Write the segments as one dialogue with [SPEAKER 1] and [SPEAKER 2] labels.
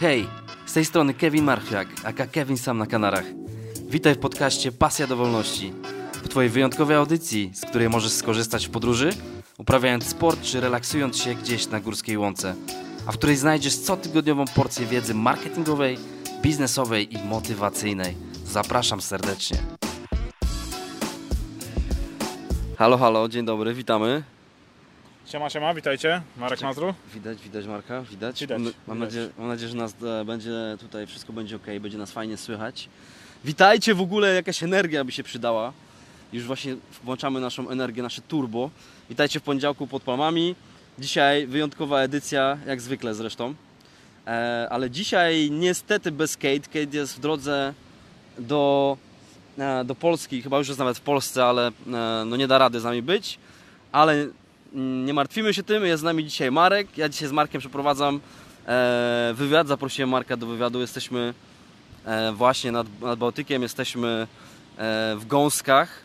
[SPEAKER 1] Hej, z tej strony Kevin Marchwiak, aka Kevin Sam na Kanarach. Witaj w podcaście Pasja do Wolności. W Twojej wyjątkowej audycji, z której możesz skorzystać w podróży, uprawiając sport czy relaksując się gdzieś na górskiej łące, a w której znajdziesz cotygodniową porcję wiedzy marketingowej, biznesowej i motywacyjnej. Zapraszam serdecznie. Halo, halo, dzień dobry, witamy.
[SPEAKER 2] Siema, siema, witajcie. Marek Mazru.
[SPEAKER 1] Widać, widać Marka, widać.
[SPEAKER 2] Widać,
[SPEAKER 1] mam,
[SPEAKER 2] widać.
[SPEAKER 1] Nadzieję, mam nadzieję, że nas e, będzie tutaj wszystko będzie ok, będzie nas fajnie słychać. Witajcie w ogóle, jakaś energia by się przydała. Już właśnie włączamy naszą energię, nasze turbo. Witajcie w poniedziałku pod palmami. Dzisiaj wyjątkowa edycja, jak zwykle zresztą. E, ale dzisiaj niestety bez Kate. Kate jest w drodze do, e, do Polski, chyba już jest nawet w Polsce, ale e, no nie da rady z nami być. Ale nie martwimy się tym, jest z nami dzisiaj Marek. Ja dzisiaj z Markiem przeprowadzam e, wywiad, zaprosiłem Marka do wywiadu. Jesteśmy e, właśnie nad, nad Bałtykiem, jesteśmy e, w Gąskach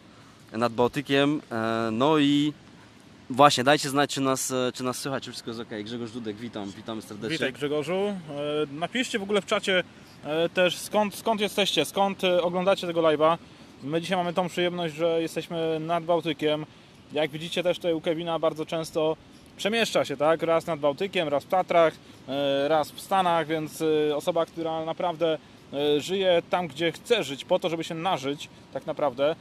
[SPEAKER 1] nad Bałtykiem. No i właśnie, dajcie znać, czy nas, czy nas słychać, czy wszystko jest ok. Grzegorz Dudek, witam, witamy serdecznie.
[SPEAKER 2] Witaj Grzegorzu. Napiszcie w ogóle w czacie też skąd, skąd jesteście, skąd oglądacie tego live'a. My dzisiaj mamy tą przyjemność, że jesteśmy nad Bałtykiem. Jak widzicie też tutaj u Kevina bardzo często przemieszcza się, tak? Raz nad Bałtykiem, raz w Tatrach, e, raz w Stanach, więc e, osoba, która naprawdę e, żyje tam, gdzie chce żyć, po to, żeby się nażyć tak naprawdę.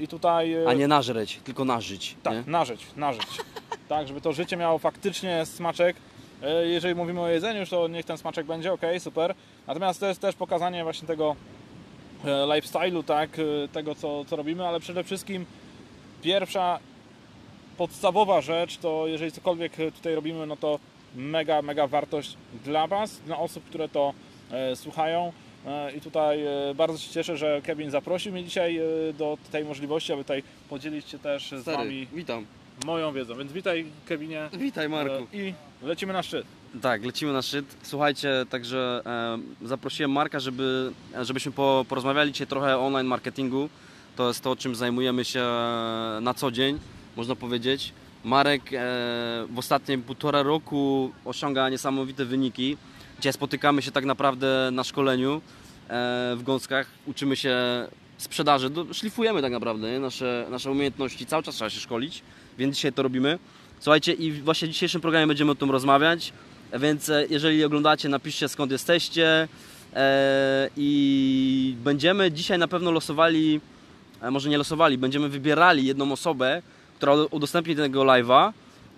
[SPEAKER 2] I tutaj...
[SPEAKER 1] A nie nażreć, tylko nażyć.
[SPEAKER 2] Tak,
[SPEAKER 1] nie?
[SPEAKER 2] nażyć, nażyć. tak, żeby to życie miało faktycznie smaczek. Jeżeli mówimy o jedzeniu, to niech ten smaczek będzie, ok, super. Natomiast to jest też pokazanie właśnie tego lifestyle'u, tak, tego co, co robimy, ale przede wszystkim pierwsza podstawowa rzecz to jeżeli cokolwiek tutaj robimy, no to mega, mega wartość dla Was, dla osób, które to e, słuchają. E, I tutaj e, bardzo się cieszę, że Kevin zaprosił mnie dzisiaj do tej możliwości, aby tutaj podzielić się też z
[SPEAKER 1] Stary,
[SPEAKER 2] Wami
[SPEAKER 1] witam.
[SPEAKER 2] moją wiedzą. Więc witaj Kevinie
[SPEAKER 1] Witaj Marku.
[SPEAKER 2] I lecimy na szczyt.
[SPEAKER 1] Tak, lecimy na szczyt. Słuchajcie, także zaprosiłem Marka, żeby, żebyśmy po, porozmawiali dzisiaj trochę o online marketingu. To jest to, czym zajmujemy się na co dzień, można powiedzieć. Marek e, w ostatnim półtora roku osiąga niesamowite wyniki. Dzisiaj spotykamy się tak naprawdę na szkoleniu e, w Gąskach. Uczymy się sprzedaży, szlifujemy tak naprawdę nie? Nasze, nasze umiejętności. Cały czas trzeba się szkolić, więc dzisiaj to robimy. Słuchajcie, i właśnie w dzisiejszym programie będziemy o tym rozmawiać. Więc e, jeżeli oglądacie, napiszcie skąd jesteście. I będziemy dzisiaj na pewno losowali, może nie losowali, będziemy wybierali jedną osobę, która udostępni tego live'a.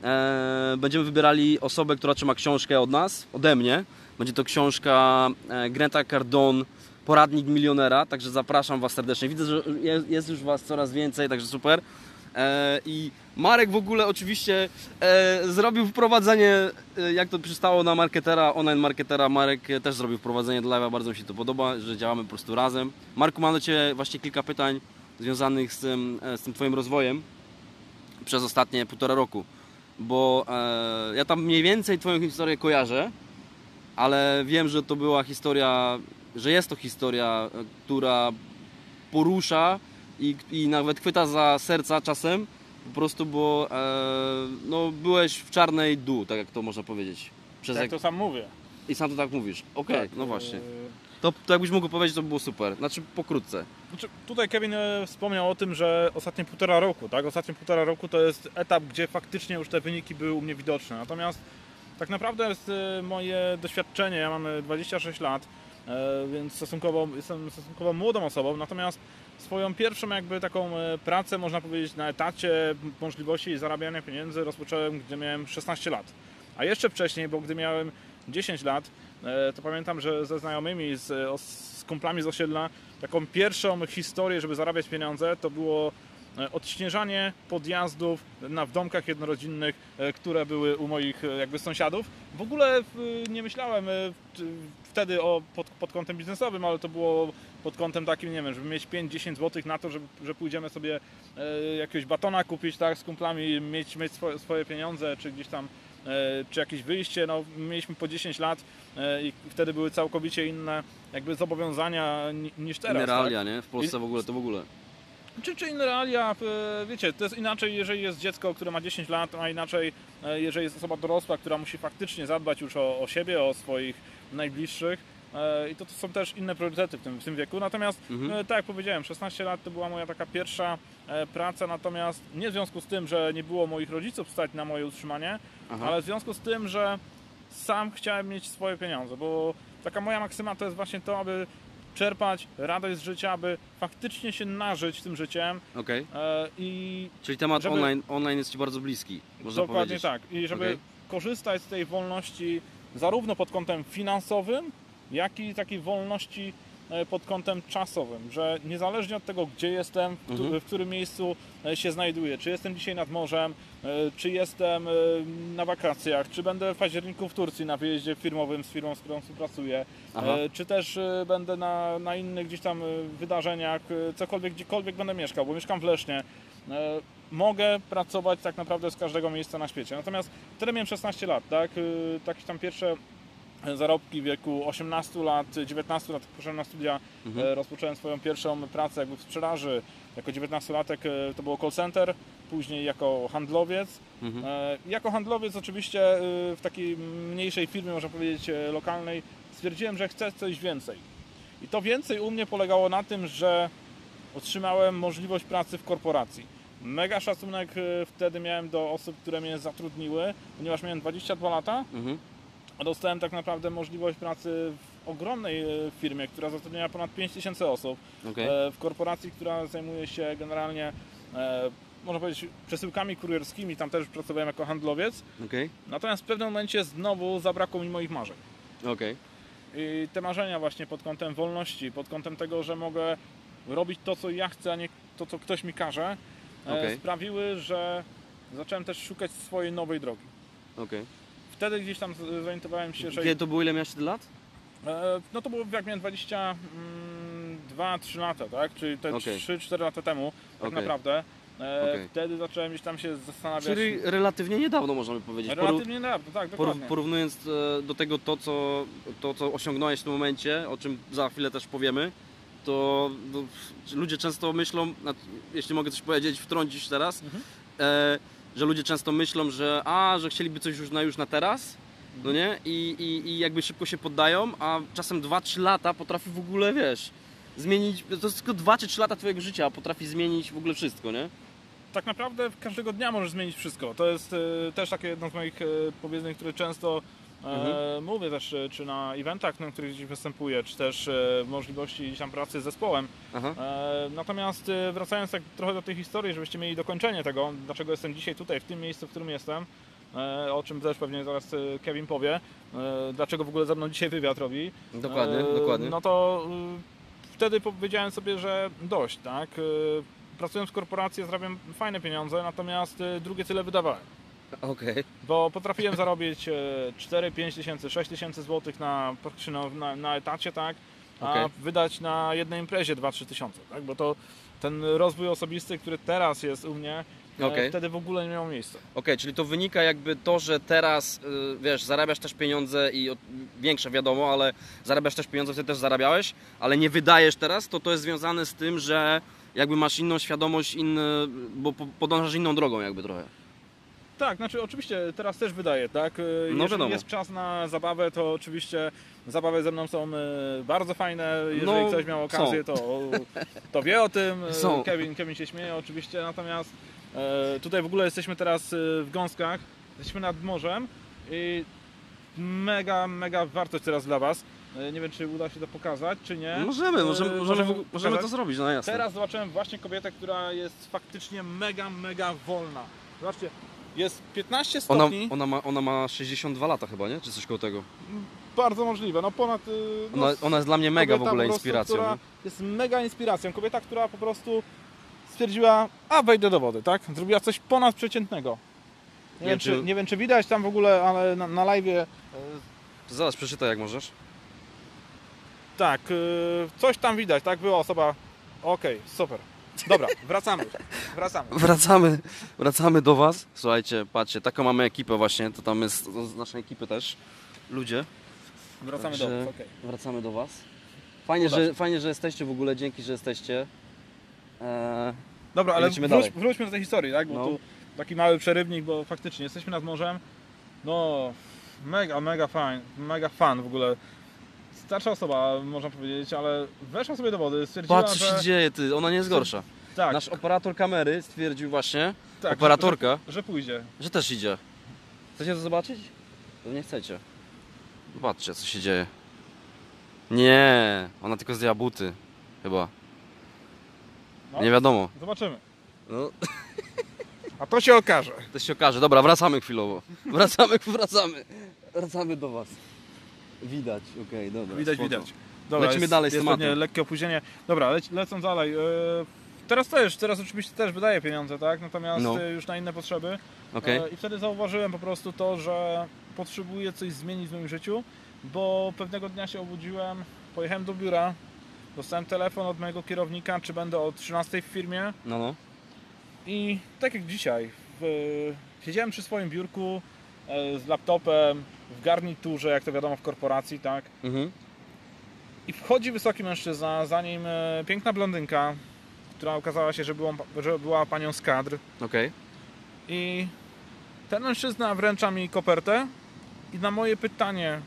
[SPEAKER 1] E, Będziemy wybierali osobę, która trzyma książkę od nas, ode mnie. Będzie to książka e, Granta Cardone, Poradnik milionera, także zapraszam Was serdecznie. Widzę, że jest- już Was coraz więcej, także super. E, I Marek w ogóle oczywiście e, zrobił wprowadzenie, e, jak to przystało na marketera, online marketera. Marek e, też zrobił wprowadzenie do live'a, bardzo mi się to podoba, że działamy po prostu razem. Marku, mam do Ciebie właśnie kilka pytań związanych z tym, e, z tym Twoim rozwojem przez ostatnie półtora roku. Bo e, ja tam mniej więcej Twoją historię kojarzę, ale wiem, że to była historia, że jest to historia, e, która porusza i, i nawet chwyta za serca czasem, po prostu, bo e, no, byłeś w czarnej dół, tak jak to można powiedzieć. Przez
[SPEAKER 2] Tak
[SPEAKER 1] jak...
[SPEAKER 2] to sam mówię.
[SPEAKER 1] I sam to tak mówisz. Okej,
[SPEAKER 2] Tak,
[SPEAKER 1] no właśnie.
[SPEAKER 2] e,
[SPEAKER 1] To, to jakbyś mógł powiedzieć, to by było super. Znaczy pokrótce.
[SPEAKER 2] Znaczy, tutaj Kevin e, wspomniał o tym, że ostatnie półtora roku, tak? Ostatnie półtora roku to jest etap, gdzie faktycznie już te wyniki były u mnie widoczne. Natomiast tak naprawdę jest e, moje doświadczenie, ja mam e, 26 lat, e, więc stosunkowo, jestem stosunkowo młodą osobą, natomiast swoją pierwszą jakby taką pracę, można powiedzieć, na etacie możliwości zarabiania pieniędzy rozpocząłem, gdy miałem 16 lat. A jeszcze wcześniej, bo gdy miałem 10 lat, to pamiętam, że ze znajomymi, z, e, z kumplami z osiedla, taką pierwszą historię, żeby zarabiać pieniądze, to było e, odśnieżanie podjazdów na, w domkach jednorodzinnych, e, które były u moich e, jakby sąsiadów. W ogóle nie myślałem e, wtedy o, pod, pod kątem biznesowym, ale to było pod kątem takim, nie wiem, żeby mieć 5-10 zł na to, żeby, że pójdziemy sobie e, jakiegoś batona kupić tak, z kumplami, mieć, mieć swoje, swoje pieniądze, czy gdzieś tam e, czy jakieś wyjście, no mieliśmy po 10 lat e, i wtedy były całkowicie inne jakby zobowiązania ni- niż teraz.
[SPEAKER 1] Inne
[SPEAKER 2] tak?
[SPEAKER 1] realia, nie? W Polsce w ogóle to w ogóle.
[SPEAKER 2] Czy, czy inne realia, e, wiecie, to jest inaczej, jeżeli jest dziecko, które ma 10 lat, a inaczej, e, jeżeli jest osoba dorosła, która musi faktycznie zadbać już o, o siebie, o swoich najbliższych. E, I to, to są też inne priorytety w tym, w tym wieku. Natomiast,
[SPEAKER 1] Mhm.
[SPEAKER 2] e, tak jak powiedziałem, 16 lat to była moja taka pierwsza e, praca, natomiast nie w związku z tym, że nie było moich rodziców stać na moje utrzymanie,
[SPEAKER 1] Aha.
[SPEAKER 2] ale w związku z tym, że sam chciałem mieć swoje pieniądze, bo taka moja maksyma to jest właśnie to, aby czerpać radość z życia, aby faktycznie się nażyć tym życiem
[SPEAKER 1] Okej.
[SPEAKER 2] e, i
[SPEAKER 1] Czyli temat
[SPEAKER 2] Żeby-
[SPEAKER 1] online, online jest Ci bardzo bliski, można
[SPEAKER 2] dokładnie
[SPEAKER 1] powiedzieć.
[SPEAKER 2] tak. I żeby
[SPEAKER 1] Okej.
[SPEAKER 2] korzystać z tej wolności zarówno pod kątem finansowym, jak i takiej wolności e, pod kątem czasowym, że niezależnie od tego, gdzie jestem, w,
[SPEAKER 1] Mhm.
[SPEAKER 2] którym miejscu e, się znajduję, czy jestem dzisiaj nad morzem, czy jestem e, na wakacjach, czy będę w październiku w Turcji na wyjeździe firmowym z firmą, z którą współpracuję,
[SPEAKER 1] Aha.
[SPEAKER 2] e, czy też e, będę na, na innych gdzieś tam e, wydarzeniach, e, cokolwiek, gdziekolwiek będę mieszkał, bo mieszkam w Lesznie. E, Mogę pracować tak naprawdę z każdego miejsca na świecie. Natomiast wtedy miałem 16 lat, tak? E, Takie tam pierwsze zarobki w wieku 18 lat, 19 lat, jak poszedłem na studia,
[SPEAKER 1] Mhm.
[SPEAKER 2] e, rozpocząłem swoją pierwszą pracę jakby w sprzedaży. Jako 19-latek e, to było call center, później jako handlowiec.
[SPEAKER 1] Mhm.
[SPEAKER 2] E, Jako handlowiec oczywiście w takiej mniejszej firmie, można powiedzieć lokalnej, stwierdziłem, że chcę coś więcej. I to więcej u mnie polegało na tym, że otrzymałem możliwość pracy w korporacji. Mega szacunek wtedy miałem do osób, które mnie zatrudniły, ponieważ miałem 22 lata,
[SPEAKER 1] Mhm.
[SPEAKER 2] Dostałem tak naprawdę możliwość pracy w ogromnej e, firmie, która zatrudniała ponad 5000 osób.
[SPEAKER 1] Okej.
[SPEAKER 2] E, w korporacji, która zajmuje się generalnie, e, można powiedzieć, przesyłkami kurierskimi, tam też pracowałem jako handlowiec.
[SPEAKER 1] Okej.
[SPEAKER 2] Natomiast w pewnym momencie znowu zabrakło mi moich marzeń.
[SPEAKER 1] Okej.
[SPEAKER 2] I te marzenia właśnie pod kątem wolności, pod kątem tego, że mogę robić to, co ja chcę, a nie to, co ktoś mi każe,
[SPEAKER 1] Okej.
[SPEAKER 2] sprawiły, że zacząłem też szukać swojej nowej drogi. Wtedy gdzieś tam zorientowałem się, że...
[SPEAKER 1] Kiedy to było, ile miałeś wtedy lat?
[SPEAKER 2] E, No to było jak miałem 22-3 lata, tak? Czyli te
[SPEAKER 1] Okej.
[SPEAKER 2] 3-4 lata temu, tak
[SPEAKER 1] Okej.
[SPEAKER 2] naprawdę. E,
[SPEAKER 1] Okej.
[SPEAKER 2] Wtedy zacząłem gdzieś tam się zastanawiać.
[SPEAKER 1] Czyli relatywnie niedawno można by powiedzieć.
[SPEAKER 2] Relatywnie niedawno, tak, dokładnie.
[SPEAKER 1] porównując e, do tego to co, to, co osiągnąłeś w tym momencie, o czym za chwilę też powiemy, to, to ludzie często myślą, jeśli mogę coś powiedzieć, wtrącić teraz,
[SPEAKER 2] Mhm.
[SPEAKER 1] e, że ludzie często myślą, że a, że chcieliby coś już na, już na teraz, no nie? I, i, I jakby szybko się poddają, a czasem 2-3 lata potrafi w ogóle, wiesz, zmienić, to tylko 2 czy 3 lata twojego życia, a potrafi zmienić w ogóle wszystko, nie?
[SPEAKER 2] Tak naprawdę każdego dnia możesz zmienić wszystko. To jest e, też takie jedno z moich e, powiedzeń, które często
[SPEAKER 1] Mhm.
[SPEAKER 2] mówię też, e, czy na eventach, na których gdzieś występuję, czy też e, możliwości gdzieś tam pracy z zespołem.
[SPEAKER 1] Aha,
[SPEAKER 2] E, Natomiast e, wracając tak trochę do tej historii, żebyście mieli dokończenie tego, dlaczego jestem dzisiaj tutaj, w tym miejscu, w którym jestem, e, o czym też pewnie zaraz e, Kevin powie, e, dlaczego w ogóle ze mną dzisiaj wywiad robi.
[SPEAKER 1] dokładnie,
[SPEAKER 2] E,
[SPEAKER 1] dokładnie.
[SPEAKER 2] No to e, wtedy powiedziałem sobie, że dość, tak? E, Pracując w korporacji zarabiam fajne pieniądze, natomiast e, drugie tyle wydawałem.
[SPEAKER 1] Okej,
[SPEAKER 2] Bo potrafiłem zarobić e, 4, 5 tysięcy, 6 tysięcy złotych na, na, na, etacie, tak? A
[SPEAKER 1] Okej.
[SPEAKER 2] wydać na jednej imprezie 2-3 tysiące, tak? Bo to ten rozwój osobisty, który teraz jest u mnie, e,
[SPEAKER 1] Okej.
[SPEAKER 2] wtedy w ogóle nie miał miejsca.
[SPEAKER 1] Okej, czyli to wynika jakby to, że teraz, y, wiesz, zarabiasz też pieniądze i większe wiadomo, ale zarabiasz też pieniądze, wtedy też zarabiałeś, ale nie wydajesz teraz, to to jest związane z tym, że jakby masz inną świadomość, inny, bo po- podążasz inną drogą jakby trochę.
[SPEAKER 2] Tak, znaczy oczywiście teraz też wydaję, tak? E, Jeżeli
[SPEAKER 1] wiadomo.
[SPEAKER 2] jest czas na zabawę, to oczywiście zabawy ze mną są e, bardzo fajne. Jeżeli
[SPEAKER 1] No,
[SPEAKER 2] ktoś miał okazję, to, to wie o tym. E,
[SPEAKER 1] Są.
[SPEAKER 2] Kevin, Kevin się śmieje oczywiście, natomiast tutaj w ogóle jesteśmy teraz w Gąskach, jesteśmy nad morzem i mega, mega wartość teraz dla Was. Nie wiem, czy uda się to pokazać, czy nie.
[SPEAKER 1] Możemy, możemy, możemy,
[SPEAKER 2] możemy
[SPEAKER 1] możemy to zrobić, no jasne.
[SPEAKER 2] Teraz zobaczyłem właśnie kobietę, która jest faktycznie mega, mega wolna. Zobaczcie, jest 15
[SPEAKER 1] Ona,
[SPEAKER 2] stopni.
[SPEAKER 1] ona, ma, ona ma 62 lata chyba, nie? Czy coś koło tego.
[SPEAKER 2] Bardzo możliwe, no ponad... y, No,
[SPEAKER 1] Ona, ona jest dla mnie mega w
[SPEAKER 2] kobieta
[SPEAKER 1] ogóle
[SPEAKER 2] po prostu,
[SPEAKER 1] inspiracją.
[SPEAKER 2] Która
[SPEAKER 1] nie?
[SPEAKER 2] jest mega inspiracją. Kobieta, która po prostu stwierdziła, a wejdę do wody, tak? Zrobiła coś ponadprzeciętnego. Nie,
[SPEAKER 1] Nie,
[SPEAKER 2] wiem, czy,
[SPEAKER 1] czy-
[SPEAKER 2] nie wiem, czy widać tam w ogóle, ale na, na live
[SPEAKER 1] Zaraz przeczytaj jak możesz.
[SPEAKER 2] tak, y, coś tam widać, tak? Była osoba, okej, super. Dobra, wracamy, wracamy.
[SPEAKER 1] Wracamy, wracamy do Was. Słuchajcie, patrzcie, taką mamy ekipę właśnie, to tam jest z naszej ekipy też. Ludzie.
[SPEAKER 2] Wracamy
[SPEAKER 1] Także-
[SPEAKER 2] do was, okej.
[SPEAKER 1] Wracamy do Was. Fajnie, że, fajnie, że jesteście w ogóle, dzięki, że jesteście. Eee,
[SPEAKER 2] Dobra, ale wróć,
[SPEAKER 1] dalej.
[SPEAKER 2] wróćmy do tej historii, tak? Bo
[SPEAKER 1] No.
[SPEAKER 2] tu taki mały przerywnik, bo faktycznie jesteśmy nad morzem. No, mega, mega fan, mega fan w ogóle. Starsza osoba, można powiedzieć, ale weszła sobie do wody, stwierdziła,
[SPEAKER 1] Patrz, co
[SPEAKER 2] że...
[SPEAKER 1] się dzieje, ty, ona nie jest gorsza.
[SPEAKER 2] Tak,
[SPEAKER 1] Nasz operator kamery stwierdził właśnie,
[SPEAKER 2] tak,
[SPEAKER 1] operatorka,
[SPEAKER 2] Że, że pójdzie.
[SPEAKER 1] że też idzie. Chcecie to zobaczyć? To nie chcecie. Zobaczcie, co się dzieje. Nie, ona tylko zdjęła buty. Chyba.
[SPEAKER 2] No,
[SPEAKER 1] Nie wiadomo.
[SPEAKER 2] Zobaczymy.
[SPEAKER 1] No,
[SPEAKER 2] A to się okaże.
[SPEAKER 1] to się okaże. Dobra, wracamy chwilowo. Wracamy, wracamy. Wracamy do was. Widać, okej, dobra.
[SPEAKER 2] Widać,
[SPEAKER 1] spoko.
[SPEAKER 2] widać. Dobra,
[SPEAKER 1] Lecimy
[SPEAKER 2] jest,
[SPEAKER 1] dalej z
[SPEAKER 2] jest
[SPEAKER 1] tematem.
[SPEAKER 2] pewnie lekkie opóźnienie. Dobra, lec, lecąc dalej. e, Teraz też, teraz oczywiście też wydaję pieniądze, tak? Natomiast
[SPEAKER 1] No.
[SPEAKER 2] e, już na inne potrzeby.
[SPEAKER 1] Okej,
[SPEAKER 2] E, I wtedy zauważyłem po prostu to, że potrzebuję coś zmienić w moim życiu, bo pewnego dnia się obudziłem, pojechałem do biura, dostałem telefon od mojego kierownika, czy będę o 13 w firmie
[SPEAKER 1] no no.
[SPEAKER 2] i tak jak dzisiaj, w, siedziałem przy swoim biurku z laptopem, w garniturze, jak to wiadomo w korporacji, tak?
[SPEAKER 1] Mhm.
[SPEAKER 2] I wchodzi wysoki mężczyzna, za nim e, piękna blondynka, która okazała się, że, była, że była panią z kadr.
[SPEAKER 1] Okej.
[SPEAKER 2] I ten mężczyzna wręcza mi kopertę i na moje pytanie,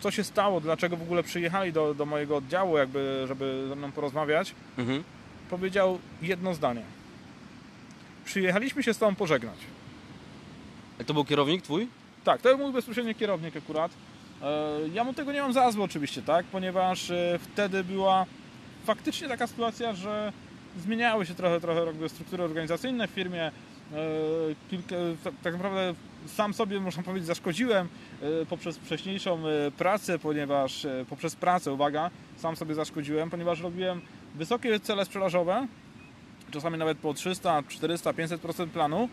[SPEAKER 2] co się stało, dlaczego w ogóle przyjechali do, do mojego oddziału, jakby, żeby ze mną porozmawiać,
[SPEAKER 1] Mhm.
[SPEAKER 2] powiedział jedno zdanie. Przyjechaliśmy się z tobą pożegnać.
[SPEAKER 1] To był kierownik twój?
[SPEAKER 2] Tak, to był mój bezpośredni kierownik akurat. E, Ja mu tego nie mam za złe oczywiście, tak? Ponieważ e, wtedy była faktycznie taka sytuacja, że zmieniały się trochę, trochę struktury organizacyjne w firmie. E, Kilka, tak- naprawdę sam sobie, można powiedzieć, zaszkodziłem poprzez wcześniejszą pracę, ponieważ poprzez pracę, uwaga, sam sobie zaszkodziłem, ponieważ robiłem wysokie cele sprzedażowe, czasami nawet po 300, 400, 500% planu,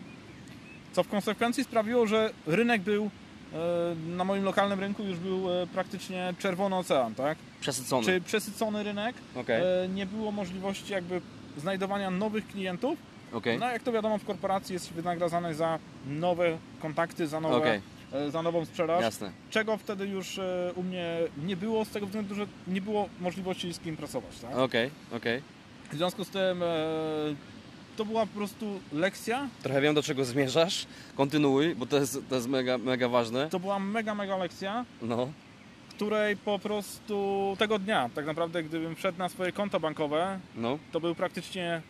[SPEAKER 2] co w konsekwencji sprawiło, że rynek był e, na moim lokalnym rynku już był e, praktycznie czerwony ocean, tak?
[SPEAKER 1] Przesycony.
[SPEAKER 2] Czy przesycony rynek,
[SPEAKER 1] Okej,
[SPEAKER 2] e, nie było możliwości jakby znajdowania nowych klientów.
[SPEAKER 1] okej.
[SPEAKER 2] No jak to wiadomo w korporacji jest wynagradzany za nowe kontakty, za, nowe, e, za nową sprzedaż,
[SPEAKER 1] jasne.
[SPEAKER 2] czego wtedy już u mnie nie było z tego względu, że nie było możliwości z kim pracować, tak?
[SPEAKER 1] Okej, okej.
[SPEAKER 2] W związku z tym to była po prostu lekcja,
[SPEAKER 1] Trochę wiem do czego zmierzasz. Kontynuuj, bo to jest, to jest mega, mega ważne.
[SPEAKER 2] to była mega, mega lekcja,
[SPEAKER 1] No.
[SPEAKER 2] której po prostu tego dnia, tak naprawdę gdybym wszedł na swoje konto bankowe,
[SPEAKER 1] No.
[SPEAKER 2] to był praktycznie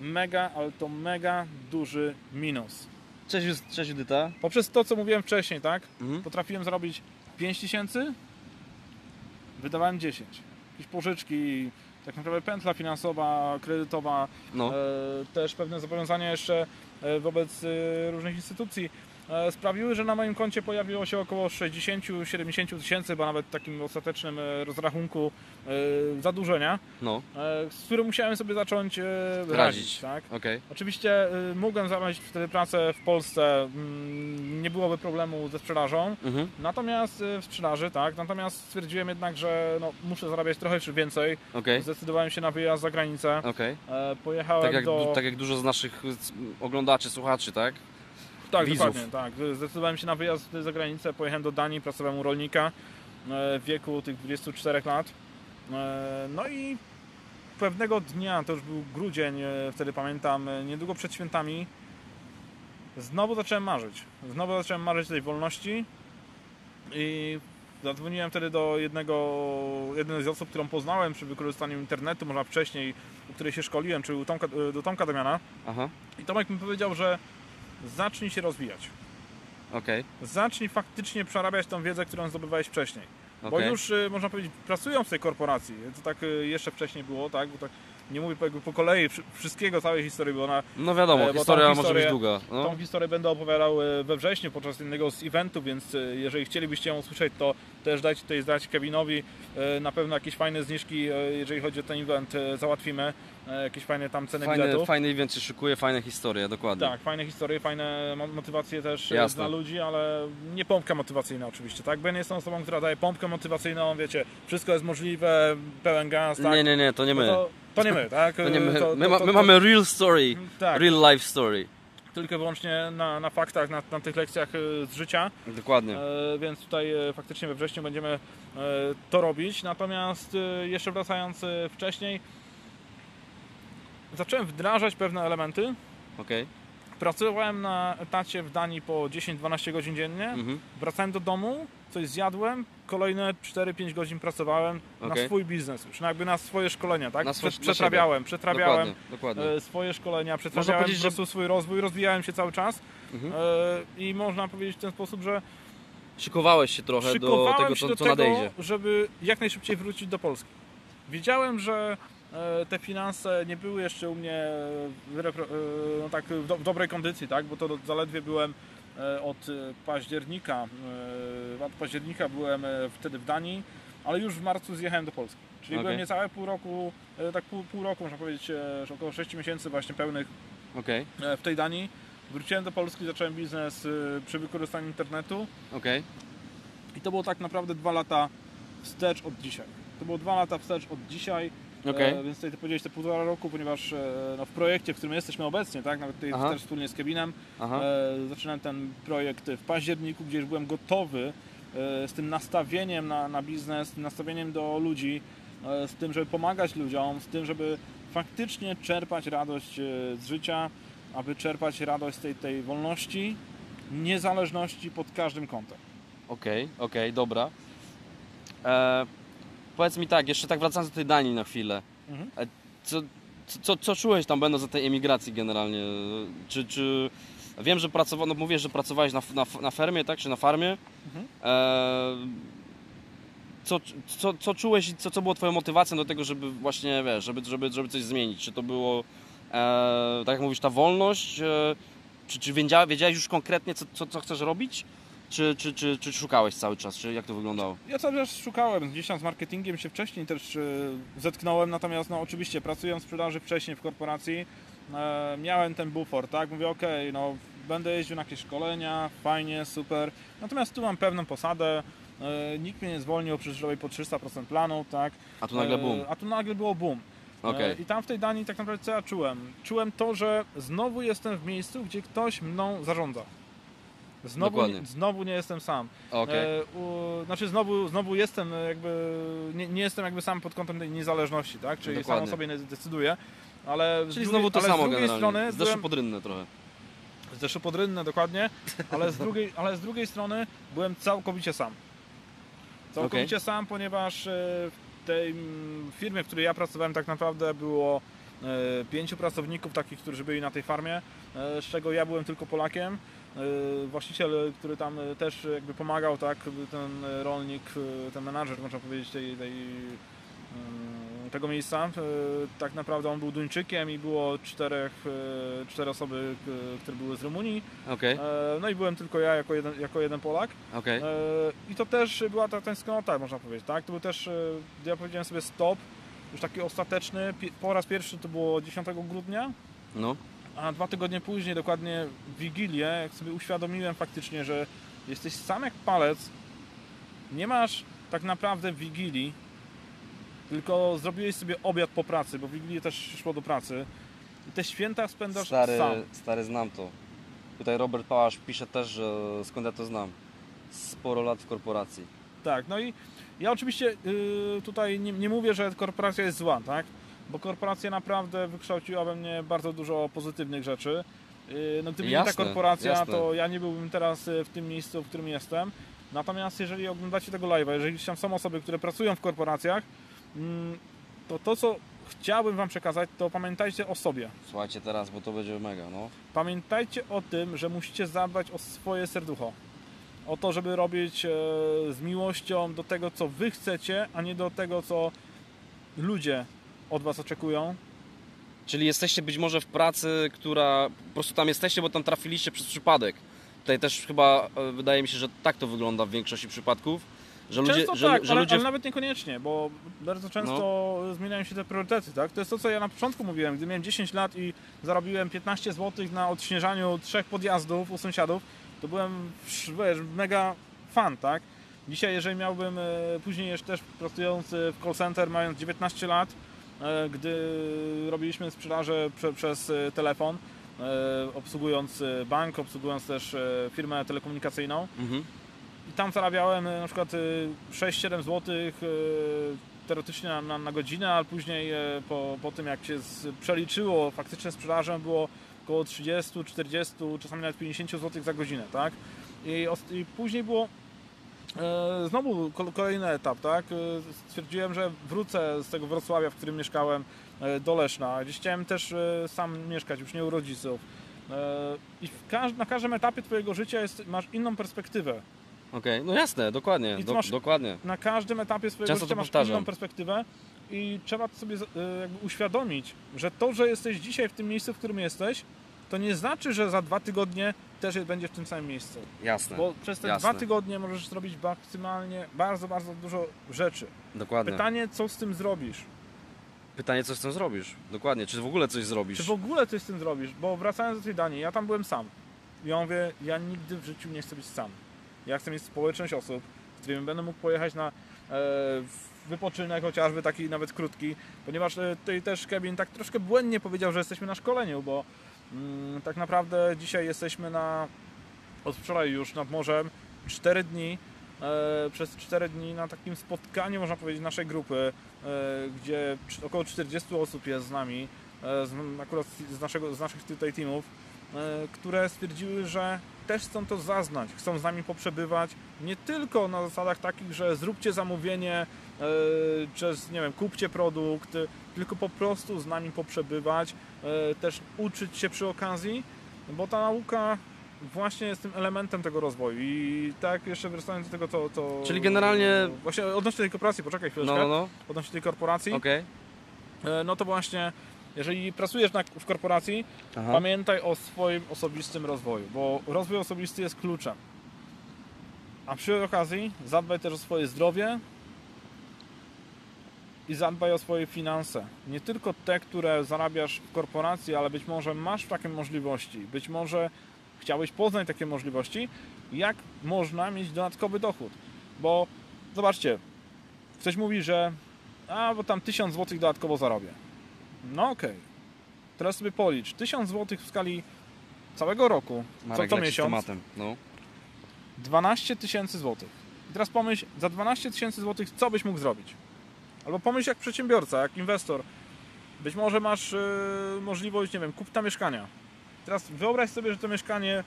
[SPEAKER 2] mega, ale to mega duży minus.
[SPEAKER 1] Cześć, cześć Judyta.
[SPEAKER 2] Poprzez to, co mówiłem wcześniej, tak?
[SPEAKER 1] Mhm.
[SPEAKER 2] Potrafiłem zarobić 5 tysięcy, wydawałem 10. Jakieś pożyczki, tak naprawdę pętla finansowa, kredytowa,
[SPEAKER 1] No.
[SPEAKER 2] e, też pewne zobowiązania jeszcze e, wobec e, różnych instytucji sprawiły, że na moim koncie pojawiło się około 60-70 tysięcy, bo nawet w takim ostatecznym e, rozrachunku e, zadłużenia,
[SPEAKER 1] No.
[SPEAKER 2] e, z którym musiałem sobie zacząć e, radzić.
[SPEAKER 1] Radzić.
[SPEAKER 2] tak?
[SPEAKER 1] Okej.
[SPEAKER 2] Oczywiście mogłem znaleźć wtedy pracę w Polsce, mm, nie byłoby problemu ze sprzedażą,
[SPEAKER 1] Mhm.
[SPEAKER 2] natomiast w sprzedaży, tak, natomiast stwierdziłem jednak, że no, muszę zarabiać trochę czy więcej.
[SPEAKER 1] Okej.
[SPEAKER 2] Zdecydowałem się na wyjazd za granicę. E, Pojechałem
[SPEAKER 1] Tak jak,
[SPEAKER 2] do...
[SPEAKER 1] tak jak dużo z naszych oglądaczy, słuchaczy, tak?
[SPEAKER 2] Tak,
[SPEAKER 1] widzów.
[SPEAKER 2] dokładnie, tak. Zdecydowałem się na wyjazd za granicę, pojechałem do Danii, pracowałem u rolnika e, w wieku tych 24 lat. E, No i pewnego dnia, to już był grudzień, e, wtedy pamiętam, niedługo przed świętami, znowu zacząłem marzyć. Znowu zacząłem marzyć tej wolności i zadzwoniłem wtedy do jednego, jednej z osób, którą poznałem przy wykorzystaniu internetu, może wcześniej, u której się szkoliłem, czyli Tomka, do Tomka Damiana.
[SPEAKER 1] Aha.
[SPEAKER 2] I Tomek mi powiedział, że zacznij się rozwijać.
[SPEAKER 1] Okej.
[SPEAKER 2] Zacznij faktycznie przerabiać tą wiedzę, którą zdobywałeś wcześniej. Bo
[SPEAKER 1] Okej.
[SPEAKER 2] już, y, można powiedzieć, pracują w tej korporacji. To tak y, jeszcze wcześniej było, tak? Bo tak nie mówię po kolei wszy- wszystkiego, całej historii, bo na
[SPEAKER 1] No wiadomo,
[SPEAKER 2] E, bo tą
[SPEAKER 1] historia może być
[SPEAKER 2] historię-
[SPEAKER 1] długa.
[SPEAKER 2] tą
[SPEAKER 1] No.
[SPEAKER 2] historię będę opowiadał y, we wrześniu podczas jednego z eventów, więc y, jeżeli chcielibyście ją usłyszeć, to też dajcie tutaj znać Kevinowi. Na pewno jakieś fajne zniżki, jeżeli chodzi o ten event, załatwimy. Y, Jakieś fajne tam ceny
[SPEAKER 1] Fajny,
[SPEAKER 2] biletów.
[SPEAKER 1] fajny event się szykuje, fajne historie, dokładnie.
[SPEAKER 2] Tak, fajne historie, fajne mo- motywacje też e,
[SPEAKER 1] Jasne.
[SPEAKER 2] dla ludzi, ale nie pompka motywacyjna oczywiście, tak? Bo ja nie jestem osobą, która daje pompkę motywacyjną, wiecie, wszystko jest możliwe, pełen gaz, tak?
[SPEAKER 1] Nie, nie, nie, to nie my.
[SPEAKER 2] No to, to nie my, tak?
[SPEAKER 1] To nie my.
[SPEAKER 2] To-
[SPEAKER 1] my, ma, my mamy real story,
[SPEAKER 2] Tak,
[SPEAKER 1] real life story.
[SPEAKER 2] tylko i wyłącznie na, na faktach, na, na tych lekcjach e, z życia,
[SPEAKER 1] Dokładnie.
[SPEAKER 2] e, więc tutaj e, faktycznie we wrześniu będziemy e, to robić, natomiast e, jeszcze wracając e, wcześniej, zacząłem wdrażać pewne elementy,
[SPEAKER 1] Okej.
[SPEAKER 2] Pracowałem na etacie w Danii po 10-12 godzin dziennie.
[SPEAKER 1] Mhm.
[SPEAKER 2] Wracałem do domu, coś zjadłem, kolejne 4-5 godzin pracowałem na
[SPEAKER 1] Okej.
[SPEAKER 2] swój biznes już, na jakby na swoje szkolenia, tak?
[SPEAKER 1] Na swoje-
[SPEAKER 2] Prze-
[SPEAKER 1] dla
[SPEAKER 2] przetrawiałem, przetrawiałem
[SPEAKER 1] Dokładnie, dokładnie.
[SPEAKER 2] e, swoje szkolenia, przetrawiałem
[SPEAKER 1] powiedzieć,
[SPEAKER 2] po
[SPEAKER 1] że-
[SPEAKER 2] prostu swój rozwój, rozwijałem się cały czas
[SPEAKER 1] Mhm.
[SPEAKER 2] e, i można powiedzieć w ten sposób, że
[SPEAKER 1] Szykowałeś się trochę do tego,
[SPEAKER 2] się
[SPEAKER 1] co,
[SPEAKER 2] do
[SPEAKER 1] co
[SPEAKER 2] tego,
[SPEAKER 1] nadejdzie.
[SPEAKER 2] żeby jak najszybciej wrócić do Polski. Wiedziałem, że te finanse nie były jeszcze u mnie w, repro- e, no tak, w, do, w dobrej kondycji, tak? bo to zaledwie byłem e, od e, października, e, od października byłem e, wtedy w Danii, ale już w marcu zjechałem do Polski. Czyli
[SPEAKER 1] Okej.
[SPEAKER 2] byłem niecałe pół roku, e, tak pół, pół roku można powiedzieć, e, około 6 miesięcy właśnie pełnych e, w tej Danii. Wróciłem do Polski, zacząłem biznes e, przy wykorzystaniu internetu.
[SPEAKER 1] okej.
[SPEAKER 2] I to było tak naprawdę dwa lata wstecz od dzisiaj. To było dwa lata wstecz od dzisiaj,
[SPEAKER 1] Okej.
[SPEAKER 2] e, więc tutaj ty powiedziałeś te półtora roku, ponieważ e, no, w projekcie, w którym jesteśmy obecnie, tak, nawet tutaj
[SPEAKER 1] Aha.
[SPEAKER 2] też wspólnie z Kevinem, e, zaczynałem ten projekt w październiku, gdzie już byłem gotowy e, z tym nastawieniem na, na biznes, z tym nastawieniem do ludzi, e, z tym, żeby pomagać ludziom, z tym, żeby faktycznie czerpać radość e, z życia, aby czerpać radość z tej, tej wolności, niezależności pod każdym kątem.
[SPEAKER 1] Okej, okej, dobra. E, powiedz mi tak, jeszcze tak wracając do tej Danii na chwilę.
[SPEAKER 2] Mhm.
[SPEAKER 1] Co, co, co czułeś tam będąc na tej emigracji generalnie? Czy, czy wiem, że pracowałeś, no mówisz, że pracowałeś na, na, na fermie, tak? Czy na farmie?
[SPEAKER 2] Mhm.
[SPEAKER 1] E, co, co, co czułeś i co, co było twoją motywacją do tego, żeby właśnie, wiesz, żeby, żeby, żeby coś zmienić? Czy to było, e, tak jak mówisz, ta wolność? E, czy czy wiedziałeś, wiedziałeś już konkretnie, co, co, co chcesz robić? Czy, czy, czy, czy szukałeś cały czas? Czy jak to wyglądało?
[SPEAKER 2] Ja cały czas szukałem, gdzieś tam z marketingiem się wcześniej też e, zetknąłem, natomiast no oczywiście pracując w sprzedaży wcześniej w korporacji e, miałem ten bufor, tak? Mówię, okej, no będę jeździł na jakieś szkolenia, fajnie, super, natomiast tu mam pewną posadę, e, nikt mnie nie zwolnił przy po 300% planu, tak?
[SPEAKER 1] A tu nagle
[SPEAKER 2] E,
[SPEAKER 1] boom.
[SPEAKER 2] A tu nagle było boom. E, I tam w tej Danii tak naprawdę co ja czułem? Czułem to, że znowu jestem w miejscu, gdzie ktoś mną zarządza. Znowu, nie, znowu nie jestem sam.
[SPEAKER 1] Okej.
[SPEAKER 2] E, u, znaczy znowu, znowu jestem e, jakby, nie, nie jestem jakby sam pod kątem tej niezależności, tak? Czyli
[SPEAKER 1] Dokładnie.
[SPEAKER 2] sam o sobie nie decyduję, ale
[SPEAKER 1] Czyli znowu to samo
[SPEAKER 2] z drugiej
[SPEAKER 1] generalnie.
[SPEAKER 2] strony
[SPEAKER 1] Z deszczu
[SPEAKER 2] byłem,
[SPEAKER 1] podrynne trochę.
[SPEAKER 2] z deszczu podrynne dokładnie, ale z, drugiej, ale z drugiej strony byłem całkowicie sam. Całkowicie sam, ponieważ e, w tej firmie, w której ja pracowałem tak naprawdę było e, pięciu pracowników takich, którzy byli na tej farmie, z czego ja byłem tylko Polakiem. E, Właściciel, który tam e, też jakby pomagał, tak, ten e, rolnik, ten menadżer, można powiedzieć, tej, tej, tego miejsca, tak naprawdę on był Duńczykiem i było czterech, cztery osoby, które były z Rumunii. E, No i byłem tylko ja jako jeden, jako jeden Polak. E, I to też była ta tęsknota, można powiedzieć, tak? To był też, ja powiedziałem sobie stop, już taki ostateczny, po raz pierwszy to było 10 grudnia,
[SPEAKER 1] No,
[SPEAKER 2] a dwa tygodnie później, dokładnie w Wigilię, jak sobie uświadomiłem faktycznie, że jesteś sam jak palec, nie masz tak naprawdę Wigilii, tylko zrobiłeś sobie obiad po pracy, bo w Wigilię też szło do pracy i te święta spędzasz
[SPEAKER 1] stary,
[SPEAKER 2] sam.
[SPEAKER 1] stary znam to. Tutaj Robert Pałasz pisze też, że skąd ja to znam. Sporo lat w korporacji.
[SPEAKER 2] Tak, no i ja oczywiście y, tutaj nie, nie mówię, że korporacja jest zła, tak? Bo korporacja naprawdę wykształciła we mnie bardzo dużo pozytywnych rzeczy. Y, No gdyby nie
[SPEAKER 1] Jasne,
[SPEAKER 2] ta korporacja,
[SPEAKER 1] jasne.
[SPEAKER 2] to ja nie byłbym teraz y, w tym miejscu, w którym jestem. Natomiast jeżeli oglądacie tego live'a, jeżeli tam są osoby, które pracują w korporacjach, mm, to to, co chciałbym Wam przekazać, to pamiętajcie o sobie.
[SPEAKER 1] Słuchajcie teraz, bo to będzie mega, no.
[SPEAKER 2] Pamiętajcie o tym, że musicie zadbać o swoje serducho. O to, żeby robić e, z miłością do tego, co wy chcecie, a nie do tego, co ludzie od was oczekują.
[SPEAKER 1] Czyli jesteście być może w pracy, która po prostu tam jesteście, bo tam trafiliście przez przypadek. Tutaj też chyba e, wydaje mi się, że tak to wygląda w większości przypadków. Że ludzie,
[SPEAKER 2] często
[SPEAKER 1] że,
[SPEAKER 2] tak,
[SPEAKER 1] że
[SPEAKER 2] ale,
[SPEAKER 1] ludzie No.
[SPEAKER 2] ale nawet niekoniecznie, bo bardzo często zmieniają się te priorytety. Tak? To jest to, co ja na początku mówiłem. Gdy miałem 10 lat i zarobiłem 15 zł na odśnieżaniu trzech podjazdów u sąsiadów, to byłem wiesz, mega fan, tak? Dzisiaj, jeżeli miałbym e, później jeszcze też pracując e, w call center, mając 19 lat, gdy robiliśmy sprzedaże prze, przez e, telefon, e, obsługując e, bank, obsługując też e, firmę telekomunikacyjną,
[SPEAKER 1] Mhm.
[SPEAKER 2] i tam zarabiałem e, na przykład y, 6-7 zł teoretycznie na, na, na godzinę, ale później e, po, po tym jak się przeliczyło faktycznie sprzedażą było około 30, 40, czasami nawet 50 zł za godzinę, tak? I, i później było e, znowu kol- kolejny etap, tak? E, stwierdziłem, że wrócę z tego Wrocławia, w którym mieszkałem, e, do Leszna, gdzie chciałem też e, sam mieszkać, już nie u rodziców. E, I na każdym etapie Twojego życia jest, masz inną perspektywę.
[SPEAKER 1] Okej, no jasne, dokładnie,
[SPEAKER 2] I
[SPEAKER 1] do, dokładnie.
[SPEAKER 2] Na każdym etapie swojego
[SPEAKER 1] Często
[SPEAKER 2] życia masz
[SPEAKER 1] powtarzam.
[SPEAKER 2] inną perspektywę i trzeba sobie e, jakby uświadomić, że to, że jesteś dzisiaj w tym miejscu, w którym jesteś, to nie znaczy, że za dwa tygodnie też będziesz w tym samym miejscu.
[SPEAKER 1] Jasne,
[SPEAKER 2] Bo przez te
[SPEAKER 1] jasne.
[SPEAKER 2] dwa tygodnie możesz zrobić maksymalnie bardzo, bardzo dużo rzeczy.
[SPEAKER 1] dokładnie.
[SPEAKER 2] Pytanie, co z tym zrobisz?
[SPEAKER 1] Pytanie, co z tym zrobisz? Dokładnie, czy w ogóle coś zrobisz?
[SPEAKER 2] Czy w ogóle coś z tym zrobisz? Bo wracając do tej Danii, ja tam byłem sam. I ja mówię, ja nigdy w życiu nie chcę być sam. Ja chcę mieć społeczność osób, z którymi będę mógł pojechać na e, wypoczynek, chociażby taki nawet krótki, ponieważ e, tutaj też Kevin tak troszkę błędnie powiedział, że jesteśmy na szkoleniu, bo tak naprawdę dzisiaj jesteśmy na, od wczoraj już nad morzem, 4 dni, e, przez 4 dni na takim spotkaniu, można powiedzieć, naszej grupy, e, gdzie około 40 osób jest z nami, e, akurat z, naszego, z naszych tutaj teamów, które stwierdziły, że też chcą to zaznać, chcą z nami poprzebywać, nie tylko na zasadach takich, że zróbcie zamówienie, e, czy nie wiem, kupcie produkt, tylko po prostu z nami poprzebywać, e, też uczyć się przy okazji, bo ta nauka właśnie jest tym elementem tego rozwoju i tak jeszcze wracając do tego, to... to
[SPEAKER 1] Czyli generalnie-
[SPEAKER 2] Właśnie odnośnie tej korporacji, poczekaj chwileczkę,
[SPEAKER 1] No, no, no,
[SPEAKER 2] odnośnie tej korporacji,
[SPEAKER 1] okej.
[SPEAKER 2] e, no to właśnie, jeżeli pracujesz na, w korporacji,
[SPEAKER 1] Aha.
[SPEAKER 2] Pamiętaj o swoim osobistym rozwoju, bo rozwój osobisty jest kluczem. A przy okazji zadbaj też o swoje zdrowie i zadbaj o swoje finanse. Nie tylko te, które zarabiasz w korporacji, ale być może masz takie możliwości. Być może chciałeś poznać takie możliwości, jak można mieć dodatkowy dochód. Bo zobaczcie, ktoś mówi, że a, bo tam 1000 zł dodatkowo zarobię. No okej. Teraz sobie policz. 1000 zł w skali całego roku,
[SPEAKER 1] Marek
[SPEAKER 2] co, co miesiąc,
[SPEAKER 1] tematem. No.
[SPEAKER 2] 12 tysięcy złotych. I teraz pomyśl, za 12 tysięcy złotych co byś mógł zrobić? Albo pomyśl jak przedsiębiorca, jak inwestor. Być może masz yy, możliwość, nie wiem, kupna mieszkania. Teraz wyobraź sobie, że to mieszkanie